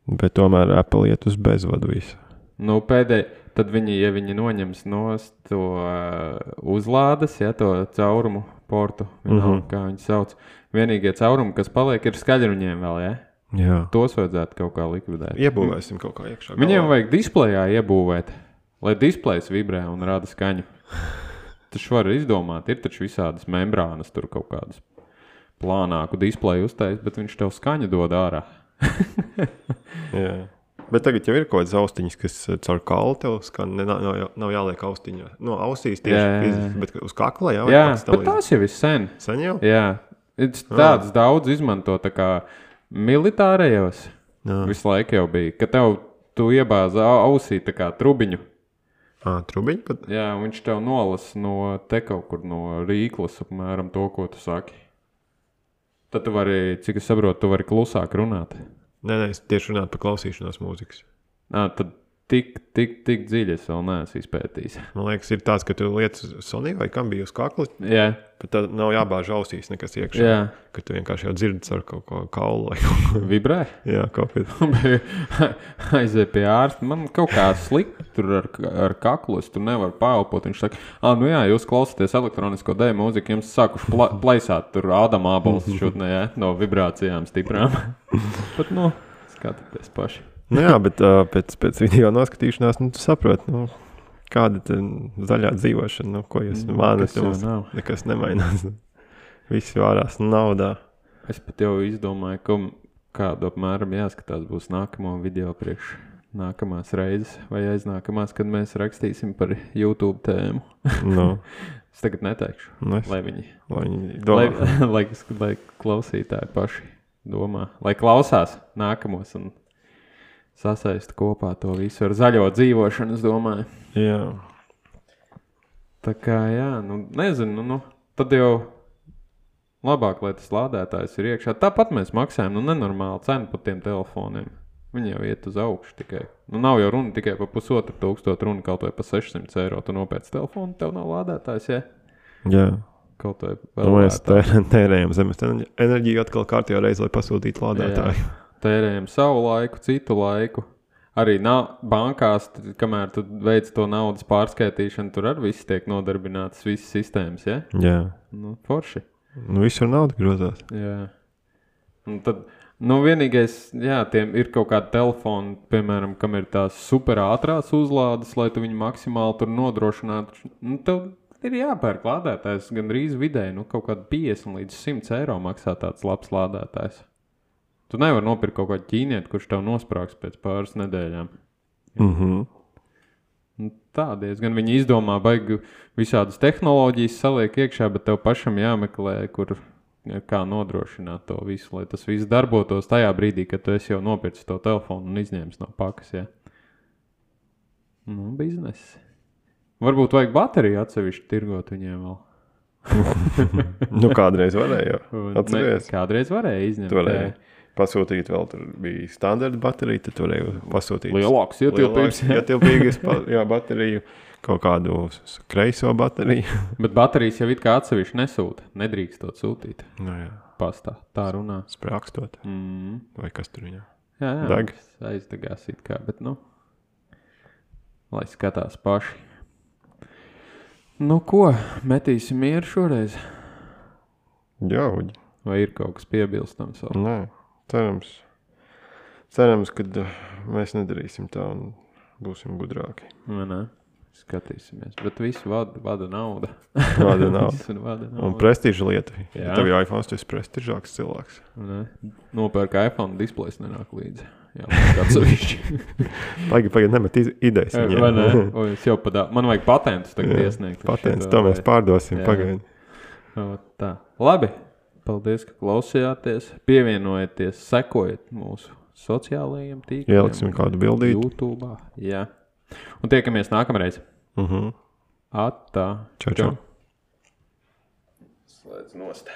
Bet tomēr Apple iet uz bezvadu visu. Nu, pēdējā, tad viņi, ja viņi noņems no to uh, uzlādes, ja to caurumu portu, vienalga, mm. -hmm. kā viņi sauc, vienīgie caurumi, kas paliek, ir skaļruņiem vēl, ja? Jā. Tos vajadzētu kaut kā likvidēt. Iebūvēsim kaut kā iekšā. Viņiem galā. vajag displejā iebūvēt, lai displejs vibrē un rada skaņu. Tas var izdomāt, ir taču visādas membrānas, tur kaut kādas plānāku displeju uztaisīt, bet viņš tev skaņu dod ārā. Jā. Bet tagad jau ir kaut kādas austiņas, kas eh, caur kaulu tev skan. Nav, nav, nav jāliek austiņā. No ausīs tieši Jā, jā, bet uz kakla jau Jā, bet tās jau ir sen. sen jau. Jā, Es tādas daudz izmanto tā kā militārajos. Jā. Visu laiku jau bija, ka tev tu iebāzi au- ausī tā kā trubiņu. Ah, trubiņi pat. Jā, viņš tev nolasa no te kaut kur no rīklas, apmēram to, ko tu saki. Tad tu vari, cik es saprotu, tu vari klusāk runāt. Nē, nē, es tieši runāju par klausīšanos mūzikas. Nā, tad tik, tik, tik dziļi es vēl neesmu izpētījis. Man liekas, ir tāds, ka tu lietas Sonija vai kam bija uz kakla, Jā, bet tad nav jābāž ausīs nekas iekšā. jā. Ka tu vienkārši jau dzirdi ar kaut ko kaulu vibrē. Jā, kaut ko. Aiziet pie ārsta. Man kaut kā slikti tur ar, ar kaklu. Es tur nevaru pārelpot. Viņš saka, ah, nu jā, jūs klausāties elektronisko dēļu mūziku. Jums sākuši pla plaisāt tur ādama abals šodien no vibrācijām stiprām. Bet, nu, skatieties paši. Nu, jā, bet uh, pēc, pēc video noskatīšanās, nu, tu saproti, nu, kāda ir zaļā dzīvošana, nu, ko jūs. Nekas jau nav. Nekas nemainās. Visi vārās naudā. Es pat jau izdomāju, ka kādu apmēram jāskatās būs nākamo video priekš. Nākamās reizes vai aiznākamās, kad mēs rakstīsim par YouTube tēmu. Nu, Es tagad neteikšu, nu, es, lai viņi lai viņi Lai, domā. lai, lai klausītāji paši domā, lai klausās nākamos un sasaista kopā to visu ar zaļo dzīvošanu, es domāju. Jā, Tā kā, jā, nu, nezinu, nu, nu, tad jau labāk, lai tas lādētājs ir iekšā. Tāpat mēs maksājam, nu, nenormāli cenu par tiem telefoniem. Viņi jau iet uz augšu tikai. Nu, nav jau runa tikai par pusotru tūkstošu, runa kaut vai par 600 eiro. Tu nopērci telefonu, tev nav lādētājs, ja jā. kaut vai Nu, vēl mēs lētāk. tērē- tērējam zemes ener- enerģiju atkal kārtībā reizē, lai pasūtītu lādētāju. Tērējam savu laiku, citu laiku. Arī bankās, t- kamēr tu veic to naudas pārskaitīšanu, tur arī viss tiek nodarbināts, visas sistēmas. Ja? Jā, Nu, forši. nu, visur nauda grozās. Jā. Un tad, nu, vienīgais, jā, tiem ir kaut kādi telefoni, piemēram, kam ir tās superātrās uzlādes, lai tu viņu maksimāli tur nodrošinātu. Nu, tev ir jāpērk lādētājs gandrīz vidēji, nu, kaut kāda 50 līdz 100 eiro maksā tāds labs lādētājs. Tu nevari nopirkt kaut kādu ķīnieti, kurš tev nosprāgs pēc pāris nedēļām. Mm -hmm. Nu, Tā diezgan viņi izdomā, baigi visādas tehnoloģijas saliek iekšā, bet tev pašam jāmeklē, kur kā nodrošināt to visu, lai tas viss darbotos tajā brīdī, kad tu jau nopircis to telefonu un izņēmis no pakas. Ja. Nu, biznesa. Varbūt vajag bateriju atsevišķi tirgot viņiem vēl. Nu, kādreiz varēja. Ne, kādreiz varēja izņemt. Tu varēji pasūtīt, vēl tur bija standarta baterija, tad varēja pasūtīt Lielāks ietilpības. ietilpīgas jā, bateriju, kaut kādu kreiso bateriju. Bet baterijas jau it kā atsevišķi nesūta. Nedrīkst to sūtīt. nu, jā, Pastā. Tā runā. sprākstot. Mm. Vai kas tur viņam? Jā, jā. Deg. Aizdegās it kā, bet nu. Lai skatās paši. Nu, ko? Metīsim mieru šoreiz. Jā, uģi. Vai ir kaut kas piebilstams? vēl? Nē, cerams. Cerams, ka uh, mēs nedarīsim tā un būsim gudrāki. Ne? Skatīsimies. Bet visu vada, vada nauda. Kāda nav? Visu vada Un nauda. prestiža lieta. Jā. Ja tev ir iPhone, tas ir prestižāks cilvēks. Ne? Nopērk iPhone, displejs nenāk līdzi. Jā, kāds sevišķi. Pagaid, pagaid, nemet idejas. Vai ne? O, jau padā... Man vajag patentus tagad Jā, iesniegt. Patents, to mēs pārdosim. Pagaid. Tā. Labi. Paldies, ka klausījāties. Pievienojieties, sekojiet mūsu sociālajiem tīkliem. Ieliksim kādu bildīti. YouTube. Jā. Un tiekamies nākamreiz. Uh -huh. Atā. Čau, čau. Slēdz nost.